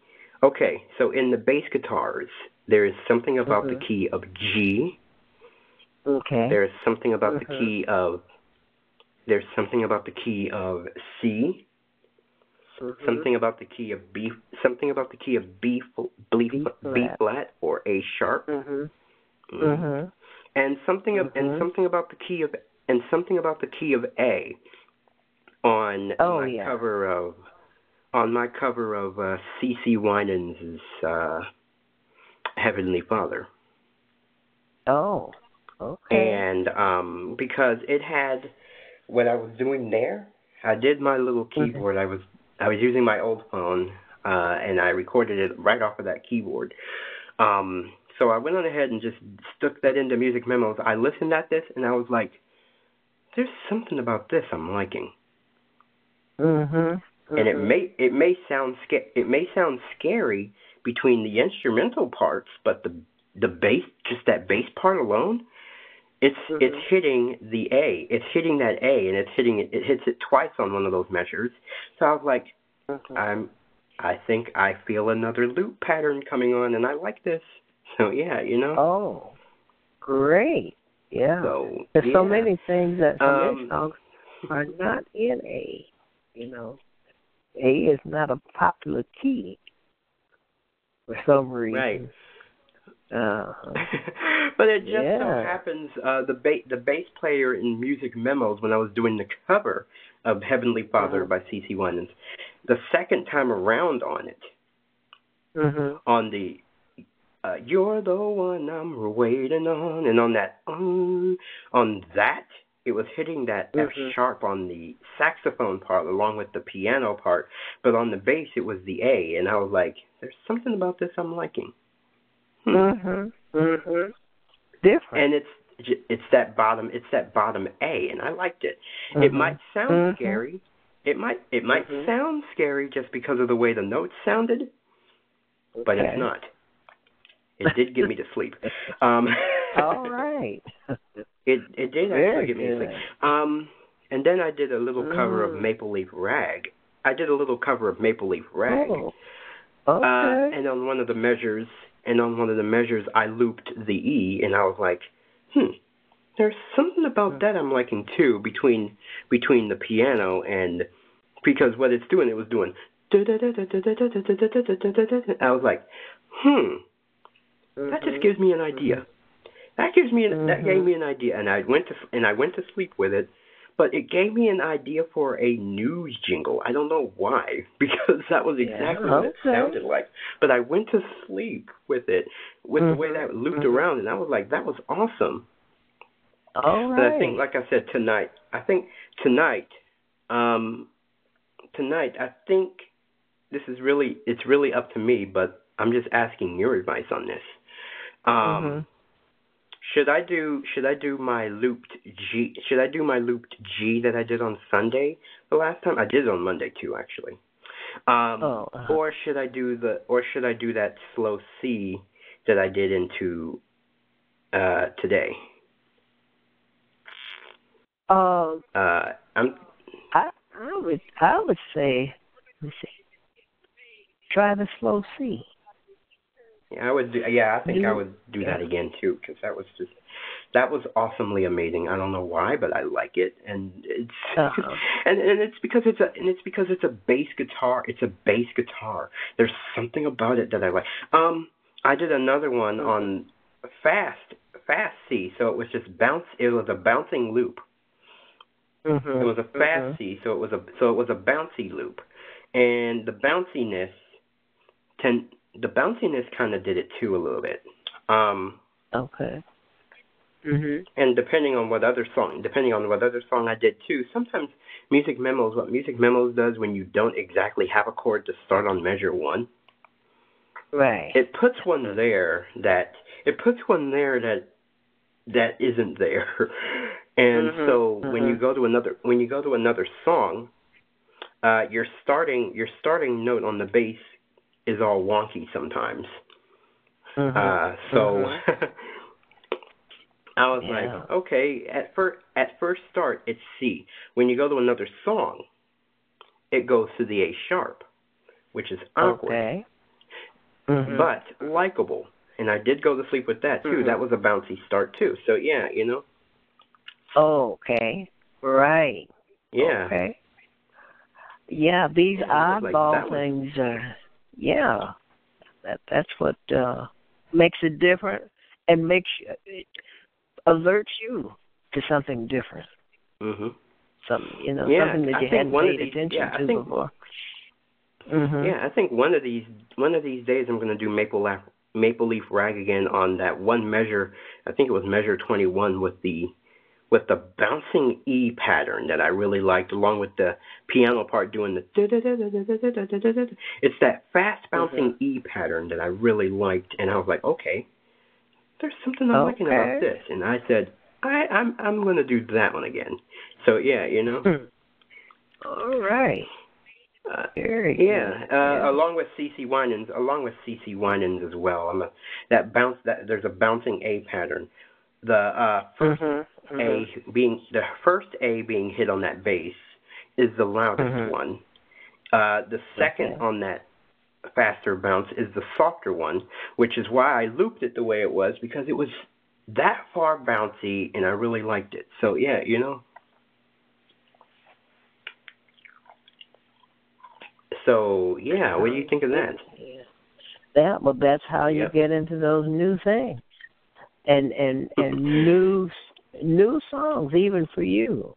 okay. So in the bass guitars, there is something about the Mhm. key of G. Okay. There is something about the Mhm. key of there's something about the key of C. Mhm. Something about the key of B. Something about the key of B B, B B flat. or A sharp. Mhm. Mm. Mhm. and something of, and Mhm. something about the key of and something about the key of A on Oh, my yeah. cover of on my cover of uh, CeCe Winans' uh, Heavenly Father, Oh. Okay. and um, because it had what I was doing there, I did my little Mm-hmm. keyboard. I was I was using my old phone, uh, and I recorded it right off of that keyboard. Um, so I went on ahead and just stuck that into music memos. I listened at this and I was like, "There's something about this I'm liking." Mhm. And it Mhm. may it may sound sca- it may sound scary between the instrumental parts, but the the bass just that bass part alone, it's Mhm. it's hitting the A. It's hitting that A, and it's hitting it. It hits it twice on one of those measures. So I was like, Mhm. I'm I think I feel another loop pattern coming on, and I like this. So yeah, you know. Oh. Great. Yeah. So There's yeah. so many things that some Um, songs are not in A. You know, A is not a popular key for some reason. Right. Uh-huh. but it just so happens uh, the ba- the bass player in Music Memos when I was doing the cover of Heavenly Father Mhm. by CeCe Winans, the second time around on it, Mhm. on the uh, "You're the one I'm waiting on," and on that um, on that it was hitting that Mhm. F sharp on the saxophone part along with the piano part, but on the bass it was the A, and I was like, "There's something about this I'm liking." Hmm. Mhm. Mhm. Different. and it's it's that bottom it's that bottom A, and I liked it. It Mhm. might sound Mhm. scary. It might it might Mhm. sound scary just because of the way the notes sounded, but Okay. it's not. It did get me to sleep. Um, All right. it it did Very actually get me to sleep. Um, and then I did a little cover of Mm. Maple Leaf Rag. I did a little cover of Maple Leaf Rag. Oh. Okay. Uh, and on one of the measures, and on one of the measures, I looped the E, and I was like, hmm, there's something about that I'm liking too between between the piano and because what it's doing, it was doing. I was like, hmm, that just Mhm. gives me an idea. That gives me an, that Mhm. gave me an idea, and I went to and I went to sleep with it. But it gave me an idea for a news jingle. I don't know why, because that was Yeah, exactly what it okay. sounded like. But I went to sleep with it, with the way that looped around, and I was like, that was awesome. All But right. I think, like I said, tonight, I think tonight, um, tonight, I think this is really, it's really up to me, but I'm just asking your advice on this. Um, Mhm. should I do should I do my looped G should I do my looped G that I did on Sunday the last time? I did it on Monday too actually. Um Oh, uh-huh. or should I do the or should I do that slow C that I did into uh today? Um, Uh I'm I I would I would say, let me see. Try the slow C. yeah, I would do yeah, I think I would do that again too cuz that was just that was awesomely amazing. I don't know why, but I like it and it's Uh-huh. and and it's because it's a and it's because it's a bass guitar. It's a bass guitar. There's something about it that I like. Um, I did another one Mhm. on fast fast C, so it was just bounce. It was a bouncing loop. Mm-hmm. It was a fast C, so it was a so it was a bouncy loop, and the bounciness, ten the bounciness kind of did it too a little bit. Um, Okay. Mhm. and depending on what other song, depending on what other song I did too, sometimes music memos, what music memos does when you don't exactly have a chord to start on measure one, Right. it puts one there that it puts one there that that isn't there, and Mhm, so when you mhm. go to another when you go to another song, uh, your starting your starting note on the bass is all wonky sometimes. Mhm. Uh, so Mhm. I was Yeah. like, okay, at first at first start it's C. When you go to another song, it goes to the A sharp, which is awkward Okay. Mhm. but likable. And I did go to sleep with that too. That was a bouncy start too. So yeah, you know, Oh, okay. Right. yeah, Okay. Yeah, these Yeah, I like, oddball things are yeah. That that's what uh makes it different and makes you, it alerts you to something different. mhm, Something you know, Yeah, something that I you think hadn't paid these- attention yeah, I to think- before. Mhm. yeah. I think one of these one of these days I'm gonna do maple leaf maple leaf rag again on that one measure. I think it was measure 21 with the with the bouncing E pattern that I really liked, along with the piano part doing the. It's that fast bouncing E pattern that I really liked, and I was like, okay, there's something I'm liking about this, and I said, I, I'm I'm gonna do that one again. So yeah, you know. Hmm. All right. Uh, Very yeah, good. uh, along with CeCe Winans, along with CeCe Winans as well. I'm a, that bounce that there's a bouncing A pattern. The uh, first Mhm. Mhm. A being the first A being hit on that bass is the loudest Mhm. one. Uh, the second Okay. on that faster bounce is the softer one, which is why I looped it the way it was because it was that far bouncy and I really liked it. So yeah, you know. So yeah, what do you think of that? Yeah. Yeah, well, that's how you Yep. get into those new things, and and and new new songs even for you.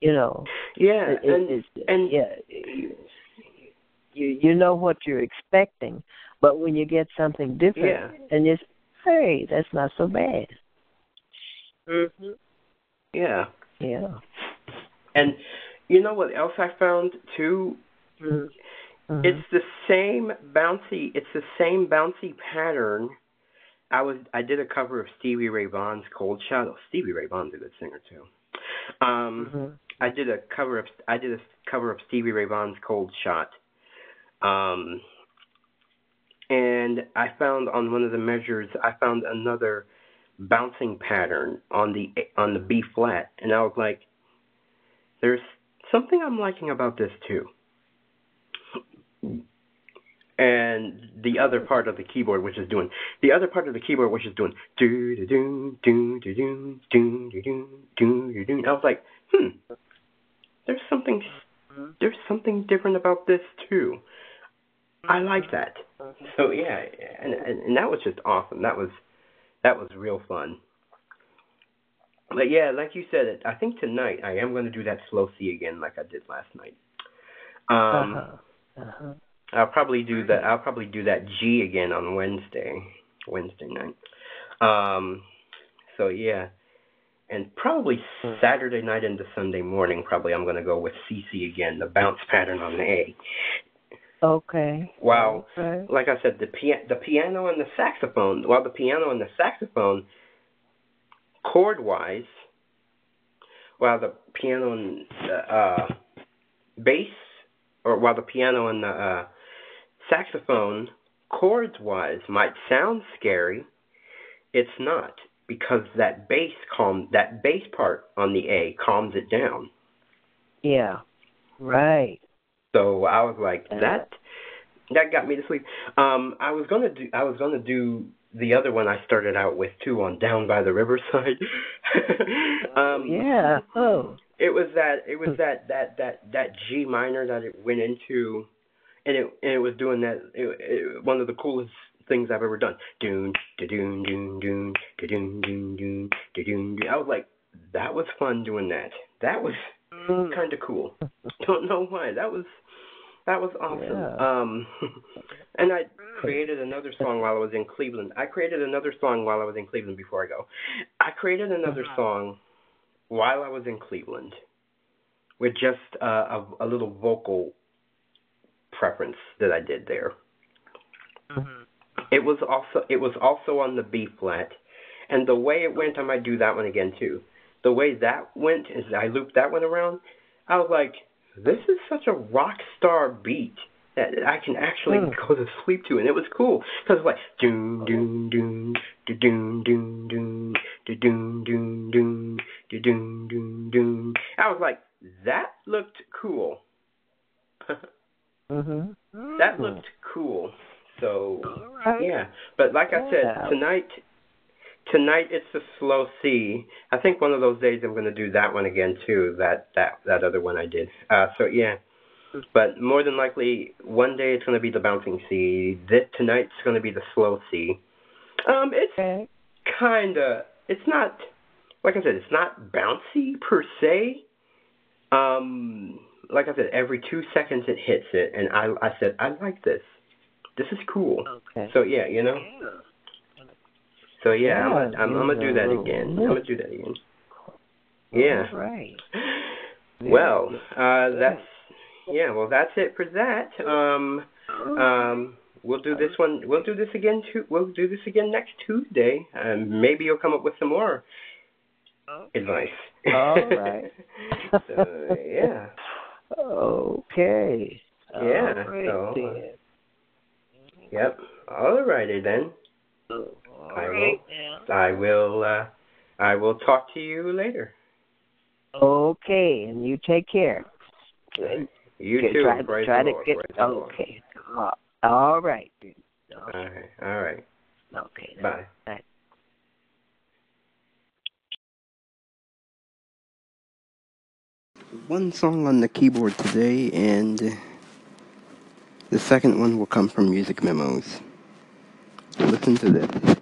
You know, Yeah, it, and it, and- yeah, you, you know what you're expecting, but when you get something different, Yeah. and it's hey, that's not so bad. Mhm. yeah, Yeah. and you know what else I found too? Mhm. Mhm. It's the same bouncy. It's the same bouncy pattern. I was I did a cover of Stevie Ray Vaughan's Cold Shot. Oh, Stevie Ray Vaughan's a good singer too. Um, Mhm. I did a cover of I did a cover of Stevie Ray Vaughan's Cold Shot. Um, and I found on one of the measures I found another bouncing pattern on the on the B flat, and I was like, "There's something I'm liking about this too." And the other part of the keyboard, which is doing the other part of the keyboard, which is doing do do do do do do do do do do do. I was like, hmm, there's something Mhm. there's something different about this too. I like that. So yeah, and, and and that was just awesome. That was that was real fun. But yeah, like you said, I think tonight I am going to do that slow C again, like I did last night. Um, uh-huh. Uh-huh. I'll probably do that. I'll probably do that G again on Wednesday, Wednesday night. Um, so yeah, and probably Hmm. Saturday night into Sunday morning. Probably I'm going to go with CeCe again, the bounce pattern on the A. Okay. Wow. Okay. like I said, the pia- the piano and the saxophone. Well, the piano and the saxophone chord wise, while the piano and the uh, bass, or while the piano and the uh, saxophone, chords wise, might sound scary, it's not because that bass calm that bass part on the A calms it down. Yeah. Right. So I was like, that that got me to sleep. Um, I was gonna do I was gonna do the other one I started out with too on Down by the Riverside. um, yeah. Oh. It was that it was that that that that G minor that it went into, and it and it was doing that. It, it, one of the coolest things I've ever done. Doon, da doon, doon, doon, doon, doon, doon, doon. I was like, that was fun doing that. That was Mm. kind of cool. Don't know why. That was that was awesome. Yeah. Um, and I created another song while I was in Cleveland. I created another song while I was in Cleveland before I go. I created another song while I was in Cleveland with just uh, a, a little vocal preference that I did there. Mhm. It was also it was also on the B flat, and the way it went, I might do that one again too. The way that went is I looped that one around. I was like, this is such a rock star beat that I can actually Hmm. go to sleep to, and it was cool because it was like doon doon doon do doon doon doon do doon doon doon do doon doon doon. I was like, that looked cool. Mhm. that looked cool. So right. yeah, but like I said, tonight, tonight it's a slow C. I think one of those days I'm going to do that one again too. That that that other one I did. Uh, so yeah, but more than likely one day it's going to be the bouncing C. This tonight's going to be the slow C. Um, it's Okay. kind of it's not like I said, it's not bouncy per se. Um, like I said, every two seconds it hits it, and I I said I like this. This is cool. Okay. So yeah, you know. Yeah. So yeah, Yeah, I'm gonna, I'm, I'm gonna do that again. I'm gonna do that again. Yeah. All right. Well, uh, that's yeah. Well, that's it for that. Um, um, we'll do this one. We'll do this again too. We'll do this again next Tuesday. Um, maybe you'll come up with some more advice. All right. so yeah. Okay. Yeah, All right so, uh, then. Yep. All righty then. All I will. right now. I will. Uh, I will talk to you later. Okay, and you take care. Good. You Good. too. Try, Praise try to Lord. get. Praise. Okay. All right. All right. All right. Okay. Bye. Bye. One song on the keyboard today, and the second one will come from Music Memos. Listen to this.